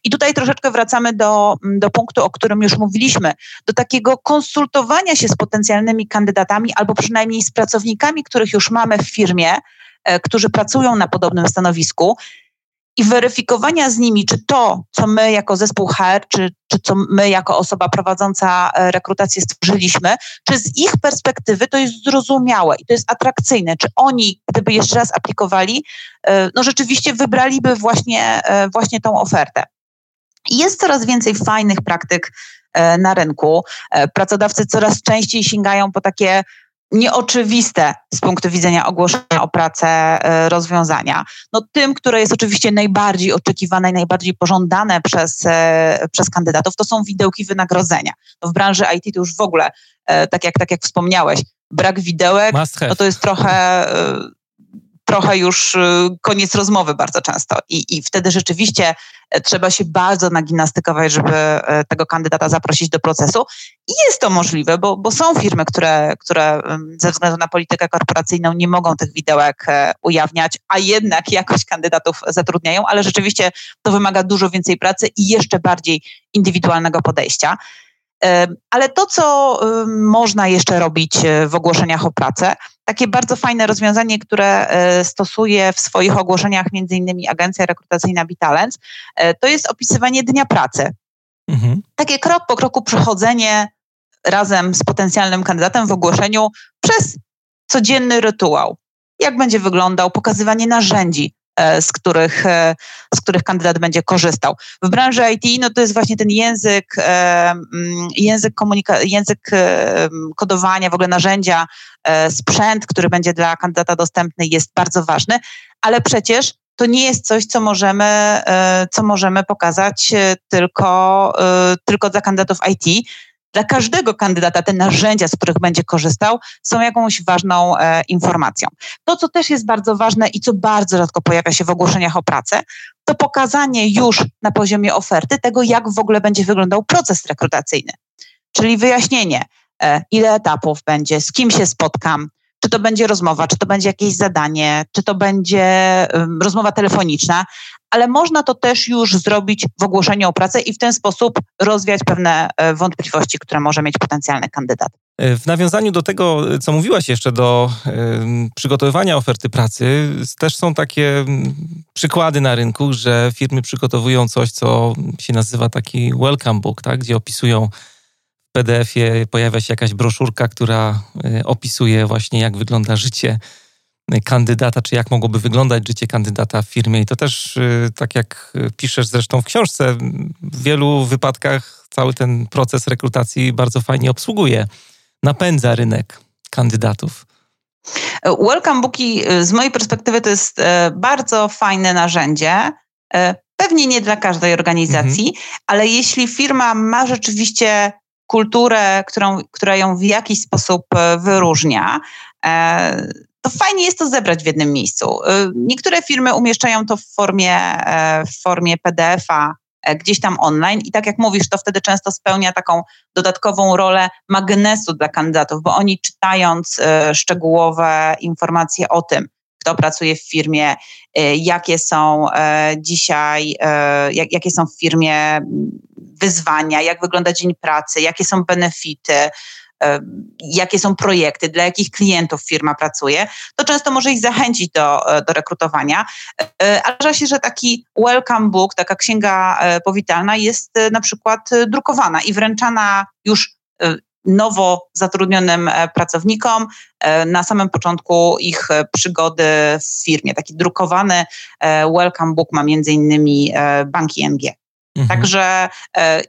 I tutaj troszeczkę wracamy do, do punktu, o którym już mówiliśmy, do takiego konsultowania się z potencjalnymi kandydatami albo przynajmniej z pracownikami, których już mamy w firmie, e, którzy pracują na podobnym stanowisku i weryfikowania z nimi, czy to, co my jako zespół HR, czy, czy co my jako osoba prowadząca e, rekrutację stworzyliśmy, czy z ich perspektywy to jest zrozumiałe i to jest atrakcyjne, czy oni, gdyby jeszcze raz aplikowali, e, no rzeczywiście wybraliby właśnie, e, właśnie tą ofertę. Jest coraz więcej fajnych praktyk na rynku. Pracodawcy coraz częściej sięgają po takie nieoczywiste z punktu widzenia ogłoszenia o pracę e, rozwiązania. No tym, które jest oczywiście najbardziej oczekiwane i najbardziej pożądane przez, e, przez kandydatów, to są widełki wynagrodzenia. No w branży IT to już w ogóle, e, tak jak, tak jak wspomniałeś, brak widełek, no to jest trochę trochę już y, koniec rozmowy bardzo często. I, I wtedy rzeczywiście e, trzeba się bardzo nagimnastykować, żeby e, tego kandydata zaprosić do procesu. I jest to możliwe, bo, bo są firmy, które, które ze względu na politykę korporacyjną nie mogą tych widełek e, ujawniać, a jednak jakoś kandydatów zatrudniają, ale rzeczywiście to wymaga dużo więcej pracy i jeszcze bardziej indywidualnego podejścia. Ale to, co można jeszcze robić w ogłoszeniach o pracę, takie bardzo fajne rozwiązanie, które e, stosuje w swoich ogłoszeniach między innymi agencja rekrutacyjna Bitalens, e, to jest opisywanie dnia pracy. Mhm. Takie krok po kroku przechodzenie razem z potencjalnym kandydatem w ogłoszeniu przez codzienny rytuał. Jak będzie wyglądał, pokazywanie narzędzi, z których, e, z których kandydat będzie korzystał. W branży IT no to jest właśnie ten język, e, mm, język, komunika- język kodowania, w ogóle narzędzia, sprzęt, który będzie dla kandydata dostępny jest bardzo ważny, ale przecież to nie jest coś, co możemy, co możemy pokazać tylko, tylko dla kandydatów IT dla każdego kandydata te narzędzia, z których będzie korzystał, są jakąś ważną e, informacją. To, co też jest bardzo ważne i co bardzo rzadko pojawia się w ogłoszeniach o pracę, to pokazanie już na poziomie oferty tego, jak w ogóle będzie wyglądał proces rekrutacyjny. Czyli wyjaśnienie, e, ile etapów będzie, z kim się spotkam, czy to będzie rozmowa, czy to będzie jakieś zadanie, czy to będzie um, rozmowa telefoniczna, ale można to też już zrobić w ogłoszeniu o pracę i w ten sposób rozwiać pewne e, wątpliwości, które może mieć potencjalny kandydat. E, w nawiązaniu do tego, co mówiłaś jeszcze, do y, przygotowywania oferty pracy, też są takie przykłady na rynku, że firmy przygotowują coś, co się nazywa taki welcome book, tak? gdzie opisują w PDF-ie, pojawia się jakaś broszurka, która opisuje właśnie, jak wygląda życie kandydata, czy jak mogłoby wyglądać życie kandydata w firmie. I to też, y, tak jak piszesz zresztą w książce, w wielu wypadkach cały ten proces rekrutacji bardzo fajnie obsługuje, napędza rynek kandydatów. Welcome Booki z mojej perspektywy to jest e, bardzo fajne narzędzie. E, pewnie nie dla każdej organizacji, mhm. ale jeśli firma ma rzeczywiście kulturę, którą, która ją w jakiś sposób e, wyróżnia, to fajnie jest to zebrać w jednym miejscu. Niektóre firmy umieszczają to w formie, w formie PDF-a E, gdzieś tam online i tak jak mówisz, to wtedy często spełnia taką dodatkową rolę magnesu dla kandydatów, bo oni czytając e, szczegółowe informacje o tym, kto pracuje w firmie, e, jakie są dzisiaj, jakie są w firmie wyzwania, jak wygląda dzień pracy, jakie są benefity, jakie są projekty, dla jakich klientów firma pracuje, to często może ich zachęcić do, e, do rekrutowania. E, ale zdarza się, że taki welcome book, taka księga e, powitalna jest na przykład drukowana i wręczana już nowo zatrudnionym pracownikom na samym początku ich przygody w firmie. Taki drukowany welcome book ma między innymi Bank ING. Mhm. Także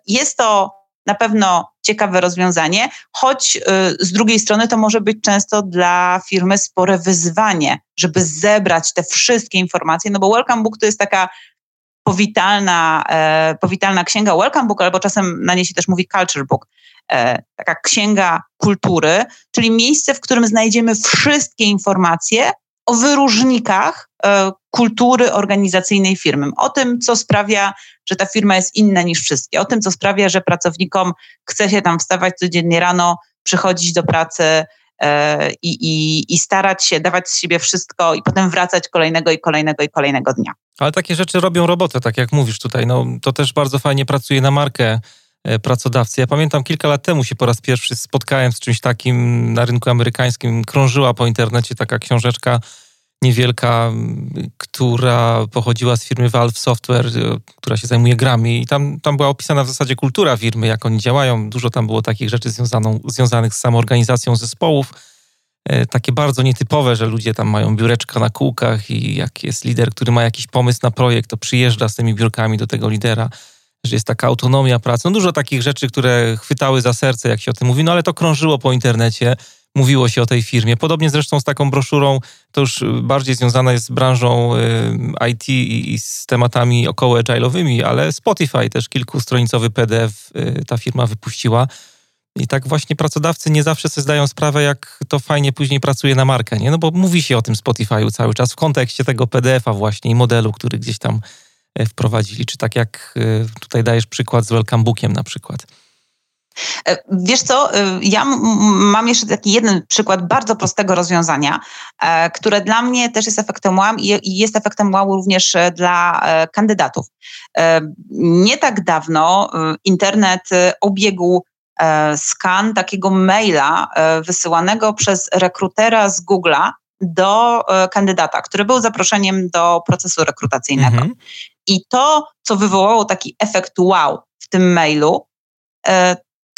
jest to na pewno ciekawe rozwiązanie, choć y, z drugiej strony to może być często dla firmy spore wyzwanie, żeby zebrać te wszystkie informacje, no bo Welcome Book to jest taka powitalna, e, powitalna księga. Welcome Book, albo czasem na niej się też mówi Culture Book, e, taka księga kultury, czyli miejsce, w którym znajdziemy wszystkie informacje o wyróżnikach kultury organizacyjnej firmy, o tym, co sprawia, że ta firma jest inna niż wszystkie, o tym, co sprawia, że pracownikom chce się tam wstawać codziennie rano, przychodzić do pracy e, i, i, i starać się dawać z siebie wszystko i potem wracać kolejnego i kolejnego i kolejnego dnia. Ale takie rzeczy robią robotę, tak jak mówisz tutaj. No, to też bardzo fajnie pracuje na markę e, pracodawcy. Ja pamiętam kilka lat temu się po raz pierwszy spotkałem z czymś takim na rynku amerykańskim. Krążyła po internecie taka książeczka niewielka, która pochodziła z firmy Valve Software, e, która się zajmuje grami i tam, tam była opisana w zasadzie kultura firmy, jak oni działają. Dużo tam było takich rzeczy związaną, związanych z samoorganizacją zespołów. E, takie bardzo nietypowe, że ludzie tam mają biureczka na kółkach i jak jest lider, który ma jakiś pomysł na projekt, to przyjeżdża z tymi biurkami do tego lidera, że jest taka autonomia pracy. No dużo takich rzeczy, które chwytały za serce, jak się o tym mówi, no ale to krążyło po internecie mówiło się o tej firmie. Podobnie zresztą z taką broszurą, to już bardziej związana jest z branżą y, IT i z tematami około agile'owymi, ale Spotify też kilkustronicowy PDF y, ta firma wypuściła. I tak właśnie pracodawcy nie zawsze sobie zdają sprawę, jak to fajnie później pracuje na markę, nie? No bo mówi się o tym Spotify'u cały czas w kontekście tego PDF-a właśnie i modelu, który gdzieś tam e, wprowadzili. Czy tak jak y, tutaj dajesz przykład z Welcome Bookiem na przykład. E, wiesz co, e, ja mam jeszcze taki jeden przykład bardzo prostego rozwiązania, e, które dla mnie też jest efektem wow i jest efektem wow również dla kandydatów. Nie tak dawno internet obiegł skan takiego maila wysyłanego przez rekrutera z Google'a do kandydata, który był zaproszeniem do procesu rekrutacyjnego. Mhm. I to, co wywołało taki efekt wow w tym mailu,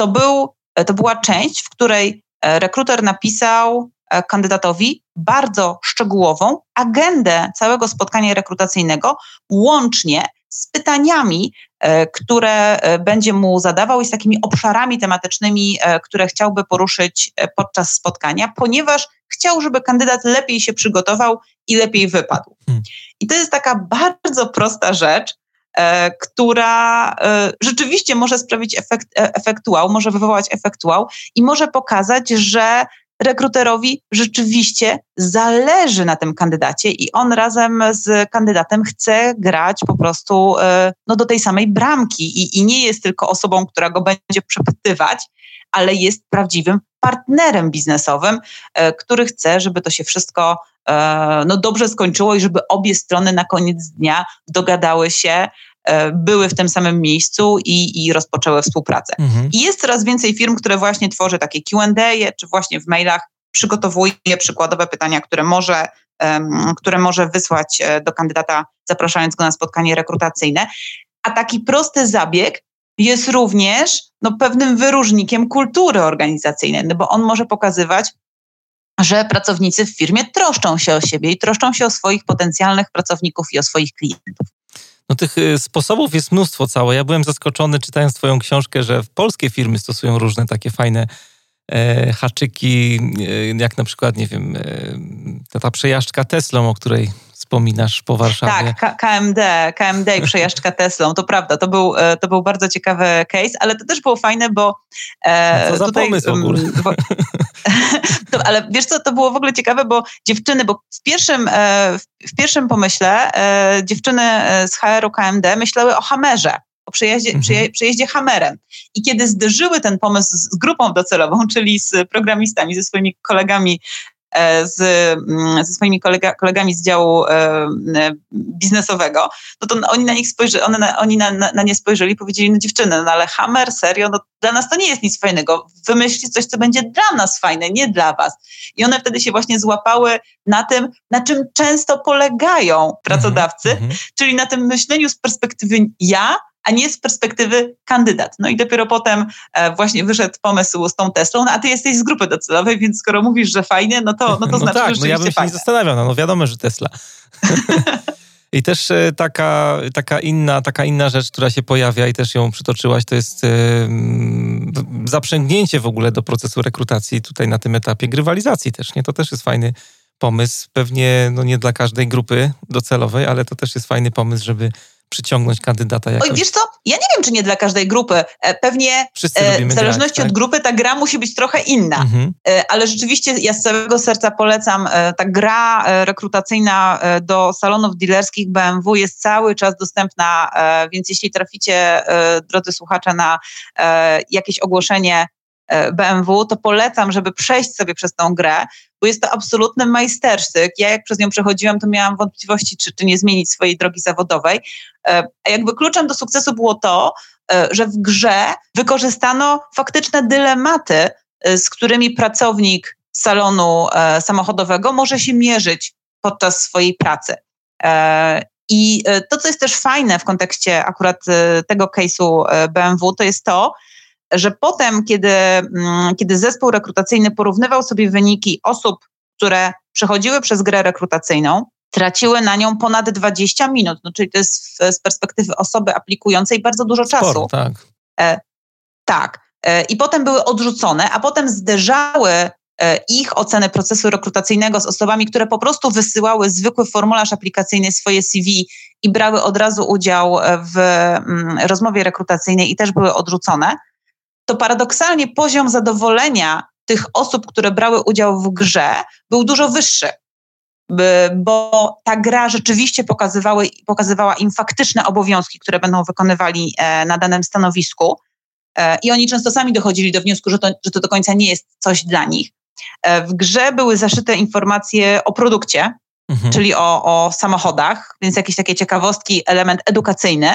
to, był, to była część, w której e, rekruter napisał e, kandydatowi bardzo szczegółową agendę całego spotkania rekrutacyjnego, łącznie z pytaniami, e, które będzie mu zadawał i z takimi obszarami tematycznymi, które chciałby poruszyć podczas spotkania, ponieważ chciał, żeby kandydat lepiej się przygotował i lepiej wypadł. Hmm. I to jest taka bardzo prosta rzecz, E, która e, rzeczywiście może sprawić efekt, e, efektuał, może wywołać efektuał i może pokazać, że rekruterowi rzeczywiście zależy na tym kandydacie i on razem z kandydatem chce grać po prostu no, do tej samej bramki i, i nie jest tylko osobą, która go będzie przepytywać, ale jest prawdziwym partnerem biznesowym, który chce, żeby to się wszystko no, dobrze skończyło i żeby obie strony na koniec dnia dogadały się, e, były w tym samym miejscu i, i rozpoczęły współpracę. Mhm. I jest coraz więcej firm, które właśnie tworzy takie QA, czy właśnie w mailach przygotowuje przykładowe pytania, które może, um, które może wysłać e, do kandydata, zapraszając go na spotkanie rekrutacyjne. A taki prosty zabieg jest również no, pewnym wyróżnikiem kultury organizacyjnej, no bo on może pokazywać, że pracownicy w firmie troszczą się o siebie i troszczą się o swoich potencjalnych pracowników i o swoich klientów. No tych y, sposobów jest mnóstwo całe. Ja byłem zaskoczony czytając twoją książkę, że polskie firmy stosują różne takie fajne haczyki, e, jak na przykład, nie wiem, e, ta, ta przejażdżka Teslą, o której wspominasz po Warszawie. Tak, KMD, KMD i przejażdżka Teslą, to prawda, to był, e, to był bardzo ciekawy case, ale to też było fajne, bo e, co tutaj, za pomysł w ogóle? Bo, to, ale wiesz co, to było w ogóle ciekawe, bo dziewczyny, bo w pierwszym, e, w pierwszym pomyśle e, dziewczyny e, z HR-u KMD myślały o Hamerze, o przejeździe, mhm. przejeździe Hammerem. I kiedy zderzyły ten pomysł z grupą docelową, czyli z programistami, ze swoimi kolegami E, z, mm, ze swoimi kolega, kolegami z działu e, biznesowego, no to oni na nich spojrzeli, one na, oni na, na, na nie spojrzeli i powiedzieli, no dziewczyny, no ale Hammer, serio, no dla nas to nie jest nic fajnego. Wymyślcie coś, co będzie dla nas fajne, nie dla was. I one wtedy się właśnie złapały na tym, na czym często polegają pracodawcy, mm -hmm. czyli na tym myśleniu z perspektywy ja, a nie z perspektywy kandydat. No i dopiero potem e, właśnie wyszedł pomysł z tą Teslą, no a ty jesteś z grupy docelowej, więc skoro mówisz, że fajnie, no to, no to no znaczy, tak, że no ja bym się fajne. nie zastanawiał, no, no wiadomo, że Tesla. I też e, taka, taka, inna, taka inna rzecz, która się pojawia i też ją przytoczyłaś, to jest zaprzęgnięcie w ogóle do procesu rekrutacji tutaj na tym etapie grywalizacji też, nie? To też jest fajny pomysł. Pewnie no nie dla każdej grupy docelowej, ale to też jest fajny pomysł, żeby przyciągnąć kandydata jakoś. Oj, wiesz co, ja nie wiem, czy nie dla każdej grupy. E, pewnie e, w zależności grać, od tak? grupy ta gra musi być trochę inna. Mhm. E, ale rzeczywiście ja z całego serca polecam. Ta gra rekrutacyjna do salonów dealerskich BMW jest cały czas dostępna, więc jeśli traficie, drodzy słuchacze, na jakieś ogłoszenie BMW, to polecam, żeby przejść sobie przez tą grę, bo jest to absolutny majstersztyk. Ja jak przez nią przechodziłam, to miałam wątpliwości, czy, czy nie zmienić swojej drogi zawodowej. E, a jakby kluczem do sukcesu było to, e, że w grze wykorzystano faktyczne dylematy, e, z którymi pracownik salonu samochodowego może się mierzyć podczas swojej pracy. I to, co jest też fajne w kontekście akurat tego case'u BMW, to jest to, że potem, kiedy, mm, kiedy zespół rekrutacyjny porównywał sobie wyniki osób, które przechodziły przez grę rekrutacyjną, traciły na nią ponad 20 minut. No, czyli to jest z perspektywy osoby aplikującej bardzo dużo Sporo, czasu. Tak. E, tak. E, I potem były odrzucone, a potem zderzały e, ich oceny procesu rekrutacyjnego z osobami, które po prostu wysyłały zwykły formularz aplikacyjny, swoje CV i brały od razu udział w mm, rozmowie rekrutacyjnej i też były odrzucone to paradoksalnie poziom zadowolenia tych osób, które brały udział w grze, był dużo wyższy. Bo ta gra rzeczywiście pokazywała, pokazywała im faktyczne obowiązki, które będą wykonywali e, na danym stanowisku. E, I oni często sami dochodzili do wniosku, że to, że to do końca nie jest coś dla nich. E, w grze były zaszyte informacje o produkcie, mhm. czyli o, o samochodach, więc jakieś takie ciekawostki, element edukacyjny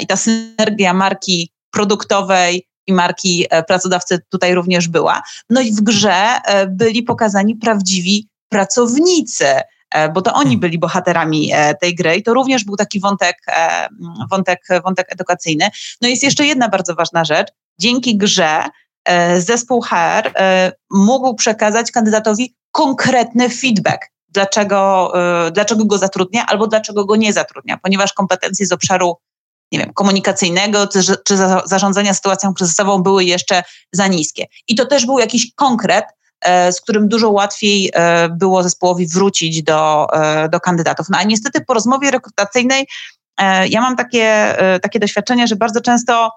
i ta synergia marki produktowej i marki e, pracodawcy tutaj również była. No i w grze e, byli pokazani prawdziwi pracownicy, e, bo to oni hmm. byli bohaterami tej gry i to również był taki wątek, wątek, wątek edukacyjny. No i jest jeszcze jedna bardzo ważna rzecz. Dzięki grze zespół HR mógł przekazać kandydatowi konkretny feedback. Dlaczego, dlaczego go zatrudnia albo dlaczego go nie zatrudnia, ponieważ kompetencje z obszaru nie wiem, komunikacyjnego czy, czy zarządzania sytuacją kryzysową były jeszcze za niskie. I to też był jakiś konkret, e, z którym dużo łatwiej e, było zespołowi wrócić do, e, do kandydatów. No a niestety po rozmowie rekrutacyjnej ja mam takie, takie doświadczenie, że bardzo często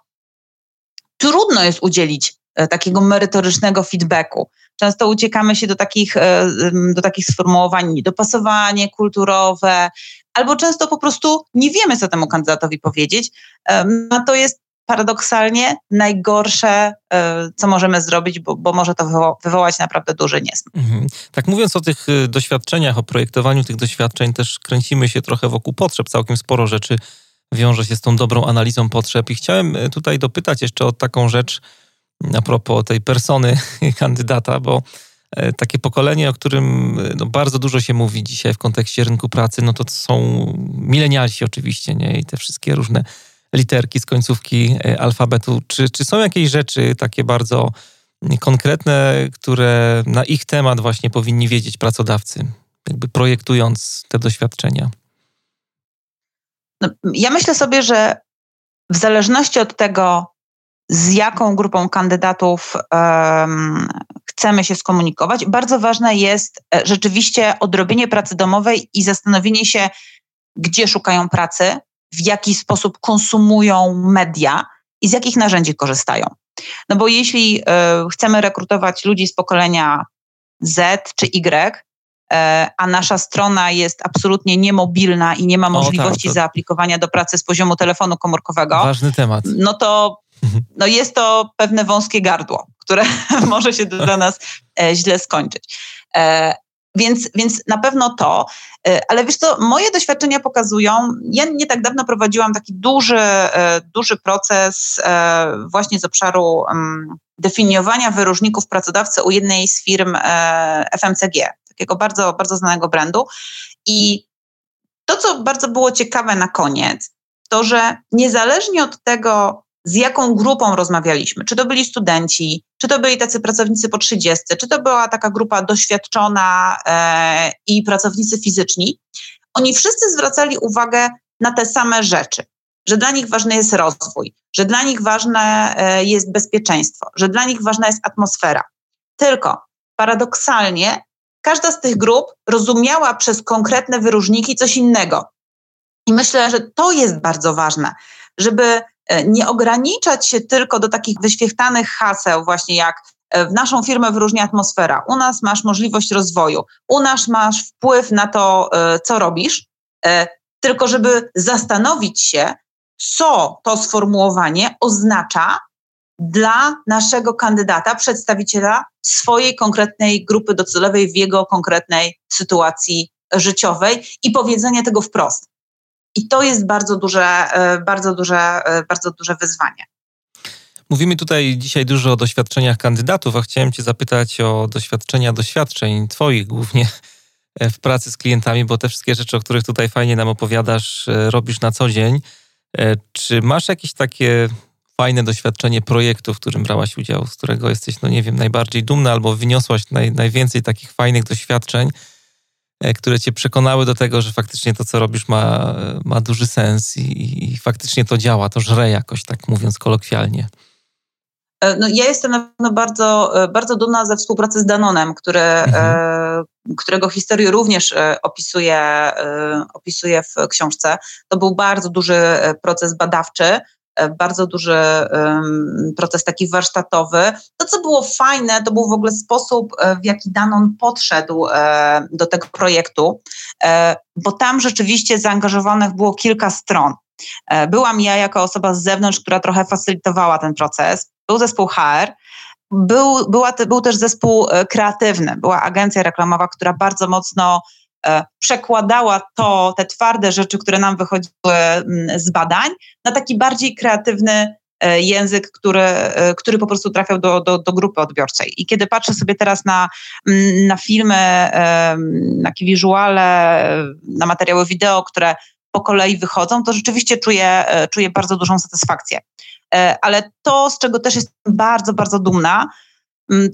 trudno jest udzielić takiego merytorycznego feedbacku. Często uciekamy się do takich, do takich sformułowań, niedopasowanie kulturowe, albo często po prostu nie wiemy, co temu kandydatowi powiedzieć. No to jest paradoksalnie najgorsze, e, co możemy zrobić, bo, bo może to wywołać naprawdę duży niesmak. Mhm. Tak mówiąc o tych e, doświadczeniach, o projektowaniu tych doświadczeń, też kręcimy się trochę wokół potrzeb. Całkiem sporo rzeczy wiąże się z tą dobrą analizą potrzeb. I chciałem e, tutaj dopytać jeszcze o taką rzecz a propos tej persony kandydata, bo takie pokolenie, o którym e, no, bardzo dużo się mówi dzisiaj w kontekście rynku pracy, no to są milenialsi oczywiście, nie? I te wszystkie różne literki z końcówki e, alfabetu. Czy, czy są jakieś rzeczy takie bardzo konkretne, które na ich temat właśnie powinni wiedzieć pracodawcy, jakby projektując te doświadczenia? No, ja myślę sobie, że w zależności od tego, z jaką grupą kandydatów um, chcemy się skomunikować, bardzo ważne jest e, rzeczywiście odrobienie pracy domowej i zastanowienie się, gdzie szukają pracy, w jaki sposób konsumują media i z jakich narzędzi korzystają. No bo jeśli y, chcemy rekrutować ludzi z pokolenia Z czy Y, e, a nasza strona jest absolutnie niemobilna i nie ma możliwości o, tak, to... zaaplikowania do pracy z poziomu telefonu komórkowego. Ważny temat. No to no jest to pewne wąskie gardło, które może się dla nas e, źle skończyć. Więc, więc na pewno to, ale wiesz co, moje doświadczenia pokazują, ja nie tak dawno prowadziłam taki duży, duży proces właśnie z obszaru definiowania wyróżników pracodawcy u jednej z firm FMCG, takiego bardzo, bardzo znanego brandu. I to, co bardzo było ciekawe na koniec, to, że niezależnie od tego, z jaką grupą rozmawialiśmy, czy to byli studenci, czy to byli tacy pracownicy po 30, czy to była taka grupa doświadczona e, i pracownicy fizyczni, oni wszyscy zwracali uwagę na te same rzeczy. Że dla nich ważny jest rozwój, że dla nich ważne e, jest bezpieczeństwo, że dla nich ważna jest atmosfera. Tylko paradoksalnie każda z tych grup rozumiała przez konkretne wyróżniki coś innego. I myślę, że to jest bardzo ważne, żeby nie ograniczać się tylko do takich wyświechtanych haseł, właśnie jak e, w naszą firmę wyróżnia atmosfera, u nas masz możliwość rozwoju, u nas masz wpływ na to, e, co robisz, tylko żeby zastanowić się, co to sformułowanie oznacza dla naszego kandydata, przedstawiciela swojej konkretnej grupy docelowej w jego konkretnej sytuacji życiowej i powiedzenie tego wprost. I to jest bardzo duże, e, bardzo duże, e, bardzo duże wyzwanie. Mówimy tutaj dzisiaj dużo o doświadczeniach kandydatów, a chciałem Cię zapytać o doświadczenia doświadczeń Twoich głównie e, w pracy z klientami, bo te wszystkie rzeczy, o których tutaj fajnie nam opowiadasz, robisz na co dzień. Czy masz jakieś takie fajne doświadczenie projektu, w którym brałaś udział, z którego jesteś, no nie wiem, najbardziej dumna albo wyniosłaś naj, najwięcej takich fajnych doświadczeń, które cię przekonały do tego, że faktycznie to, co robisz, ma, ma duży sens i, i faktycznie to działa, to żre jakoś, tak mówiąc kolokwialnie. E, no, ja jestem na pewno bardzo, e, bardzo dumna ze współpracy z Danonem, który, mhm. którego historię również opisuję, opisuję w książce. To był bardzo duży proces badawczy, E, bardzo duży proces taki warsztatowy. To, co było fajne, to był w ogóle sposób, e, w jaki Danon podszedł e, do tego projektu, bo tam rzeczywiście zaangażowanych było kilka stron. Byłam ja jako osoba z zewnątrz, która trochę facylitowała ten proces. Był zespół HR, był, była, był też zespół kreatywny, była agencja reklamowa, która bardzo mocno E, przekładała to, te twarde rzeczy, które nam wychodziły mm, z badań, na taki bardziej kreatywny e, język, który, e, który po prostu trafiał do, do, do grupy odbiorczej. I kiedy patrzę sobie teraz na, mm, na filmy, na wizuale, na materiały wideo, które po kolei wychodzą, to rzeczywiście czuję, czuję bardzo dużą satysfakcję. Ale to, z czego też jestem bardzo, bardzo dumna,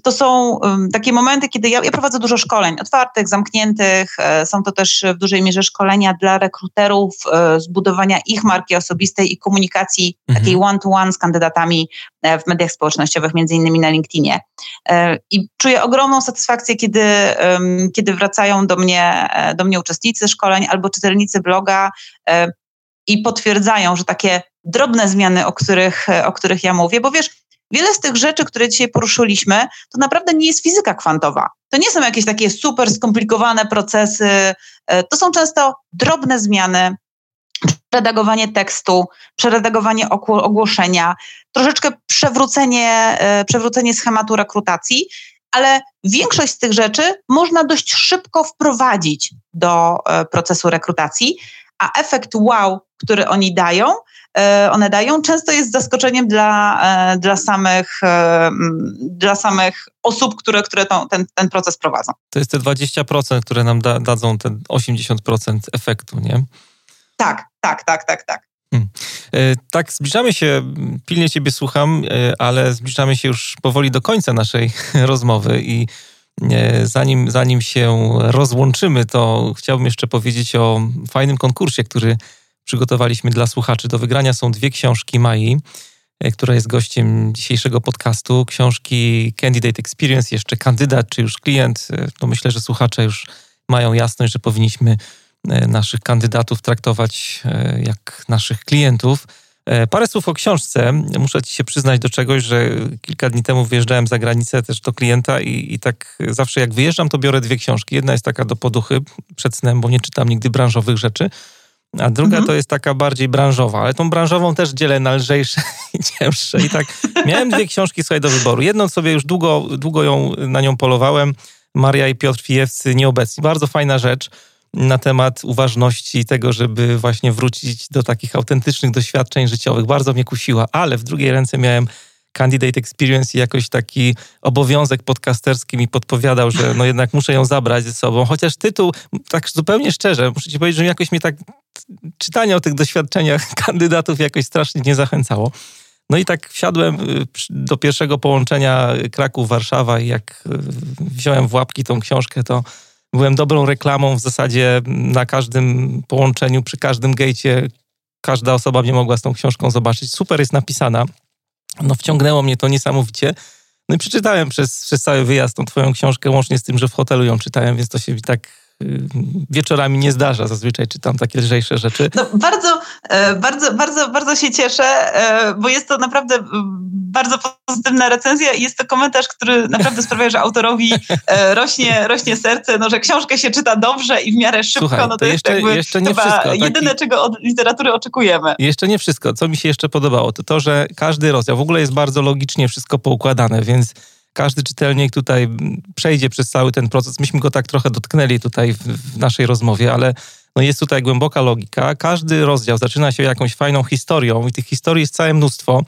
to są takie momenty, kiedy ja, ja, prowadzę dużo szkoleń otwartych, zamkniętych. E, są to też w dużej mierze szkolenia dla rekruterów, e, zbudowania ich marki osobistej i komunikacji mhm. takiej one-to-one z kandydatami e, w mediach społecznościowych, między innymi na LinkedInie. I czuję ogromną satysfakcję, kiedy, kiedy wracają do mnie, do mnie uczestnicy szkoleń albo czytelnicy bloga i potwierdzają, że takie drobne zmiany, o których, o których ja mówię, bo wiesz, Wiele z tych rzeczy, które dzisiaj poruszyliśmy, to naprawdę nie jest fizyka kwantowa. To nie są jakieś takie super skomplikowane procesy. E, to są często drobne zmiany, redagowanie tekstu, przeredagowanie ogłoszenia, troszeczkę przewrócenie, e, przewrócenie schematu rekrutacji, ale większość z tych rzeczy można dość szybko wprowadzić do e, procesu rekrutacji, a efekt wow, który oni dają, one dają, często jest zaskoczeniem dla, e, dla, samych, e, dla samych osób, które, które to, ten, ten proces prowadzą. To jest te 20%, które nam da, dadzą ten 80% efektu, nie? Tak, tak, tak, tak, tak. Hmm. E, tak, zbliżamy się, pilnie Ciebie słucham, e, ale zbliżamy się już powoli do końca naszej rozmowy i e, zanim, zanim się rozłączymy, to chciałbym jeszcze powiedzieć o fajnym konkursie, który przygotowaliśmy dla słuchaczy. Do wygrania są dwie książki Mai, która jest gościem dzisiejszego podcastu. Książki Candidate Experience, jeszcze kandydat czy już klient. To myślę, że słuchacze już mają jasność, że powinniśmy E, naszych kandydatów traktować e, jak naszych klientów. E, parę słów o książce. Muszę ci się przyznać do czegoś, że kilka dni temu wyjeżdżałem za granicę też do klienta i, i tak zawsze jak wyjeżdżam, to biorę dwie książki. Jedna jest taka do poduchy przed snem, bo nie czytam nigdy branżowych rzeczy, a druga mhm. to jest taka bardziej branżowa, ale tą branżową też dzielę na lżejsze i cięższe. I tak miałem dwie książki słuchaj do wyboru. Jedną sobie już długo, długo ją, na nią polowałem. Maria i Piotr Fijewcy nieobecni. Bardzo fajna rzecz na temat uważności tego, żeby właśnie wrócić do takich autentycznych doświadczeń życiowych. Bardzo mnie kusiła, ale w drugiej ręce miałem Candidate Experience i jakoś taki obowiązek podcasterski mi podpowiadał, że no jednak muszę ją zabrać ze sobą. Chociaż tytuł, tak zupełnie szczerze, muszę ci powiedzieć, że jakoś mnie tak czytanie o tych doświadczeniach kandydatów jakoś strasznie nie zachęcało. No i tak wsiadłem y, do pierwszego połączenia Kraków-Warszawa i jak y, wziąłem w łapki tą książkę, to byłem dobrą reklamą w zasadzie na każdym połączeniu, przy każdym gejcie. Każda osoba mnie mogła z tą książką zobaczyć. Super jest napisana. No wciągnęło mnie to niesamowicie. No i przeczytałem przez, przez cały wyjazd tą twoją książkę, łącznie z tym, że w hotelu ją czytałem, więc to się mi tak wieczorami nie zdarza. Zazwyczaj czytam takie lżejsze rzeczy. No, bardzo, e, bardzo, bardzo, bardzo się cieszę, e, bo jest to naprawdę bardzo pozytywna recenzja i jest to komentarz, który naprawdę sprawia, że autorowi e, rośnie, rośnie serce, no, że książkę się czyta dobrze i w miarę szybko. Słuchaj, no to, to jeszcze, jeszcze nie wszystko. Taki... Jedyne, czego od literatury oczekujemy. Jeszcze nie wszystko. Co mi się jeszcze podobało, to to, że każdy rozdział w ogóle jest bardzo logicznie wszystko poukładane, więc każdy czytelnik tutaj przejdzie przez cały ten proces. Myśmy go tak trochę dotknęli tutaj w, w naszej rozmowie, ale no jest tutaj głęboka logika. Każdy rozdział zaczyna się jakąś fajną historią i tych historii jest całe mnóstwo.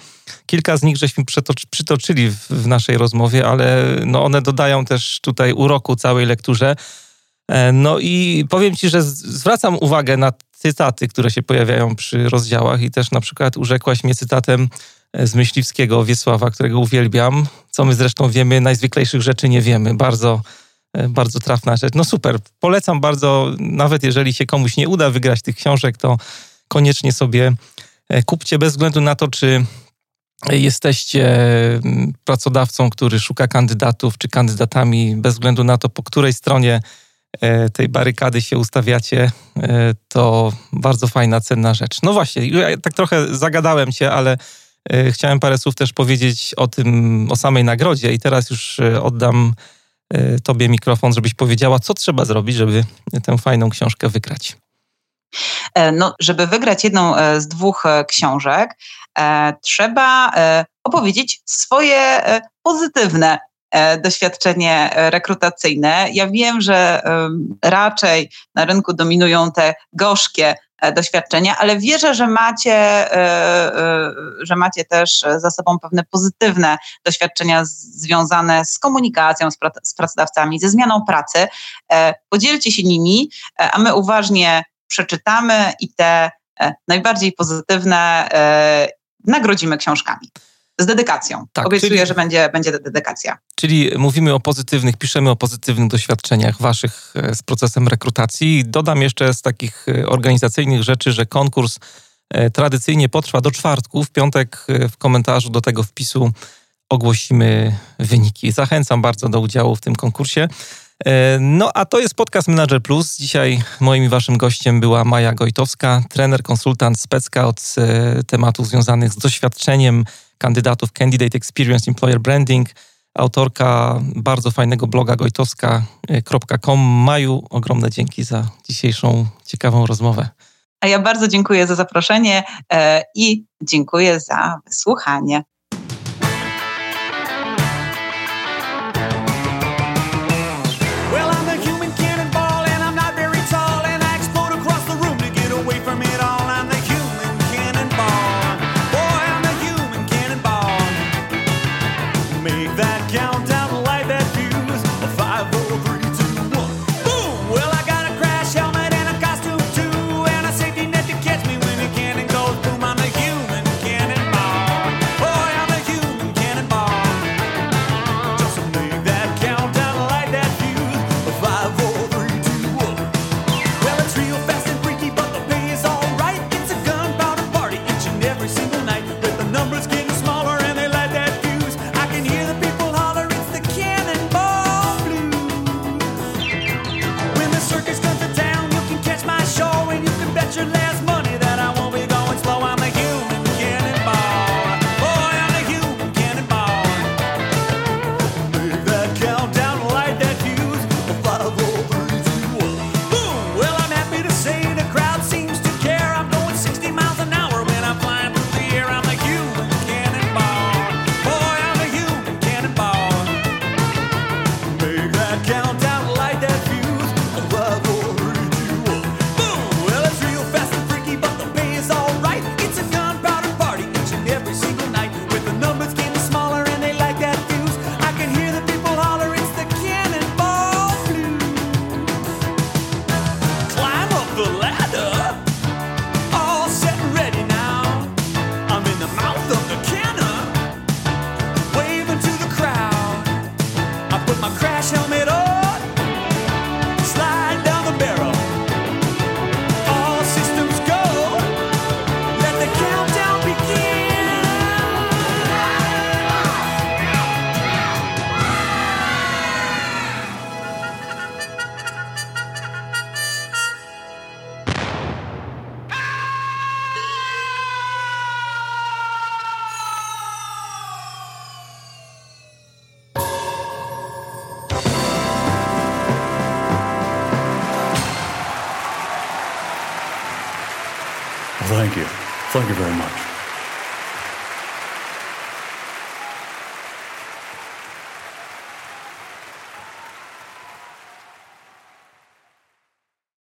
Kilka z nich żeśmy przytoczyli w, w naszej rozmowie, ale no one dodają też tutaj uroku całej lekturze. E, no i powiem ci, że zwracam uwagę na cytaty, które się pojawiają przy rozdziałach i też na przykład urzekłaś mnie cytatem z Myśliwskiego Wiesława, którego uwielbiam. Co my zresztą wiemy, najzwyklejszych rzeczy nie wiemy. Bardzo, e, bardzo trafna rzecz. No super, polecam bardzo, nawet jeżeli się komuś nie uda wygrać tych książek, to koniecznie sobie e, kupcie bez względu na to, czy jesteście mm, pracodawcą, który szuka kandydatów, czy kandydatami, bez względu na to, po której stronie e, tej barykady się ustawiacie, to bardzo fajna, cenna rzecz. No właśnie, ja tak trochę zagadałem cię, ale E, chciałem parę słów też powiedzieć o tym, o samej nagrodzie i teraz już e, oddam e, Tobie mikrofon, żebyś powiedziała, co trzeba zrobić, żeby tę fajną książkę wygrać. No, żeby wygrać jedną z dwóch książek, trzeba opowiedzieć swoje pozytywne doświadczenie rekrutacyjne. Ja wiem, że raczej na rynku dominują te gorzkie E, doświadczenia, ale wierzę, że macie, e, e, że macie też za sobą pewne pozytywne doświadczenia związane z komunikacją z pracodawcami, ze zmianą pracy. Podzielcie się nimi, a my uważnie przeczytamy i te najbardziej pozytywne nagrodzimy książkami z dedykacją. Tak, Obiecuję, czyli, że będzie, będzie dedykacja. Czyli mówimy o pozytywnych, piszemy o pozytywnych doświadczeniach waszych e, z procesem rekrutacji. Dodam jeszcze z takich e, organizacyjnych rzeczy, że konkurs e, tradycyjnie potrwa do czwartku. W piątek w komentarzu do tego wpisu ogłosimy wyniki. Zachęcam bardzo do udziału w tym konkursie. No a to jest podcast Manager Plus. Dzisiaj moim i waszym gościem była Maja Gojtowska, trener, konsultant, specka od tematów związanych z doświadczeniem kandydatów Candidate Experience Employer Branding, autorka bardzo fajnego bloga gojtowska.com. Maju, ogromne dzięki za dzisiejszą ciekawą rozmowę. A ja bardzo dziękuję za zaproszenie e, i dziękuję za wysłuchanie.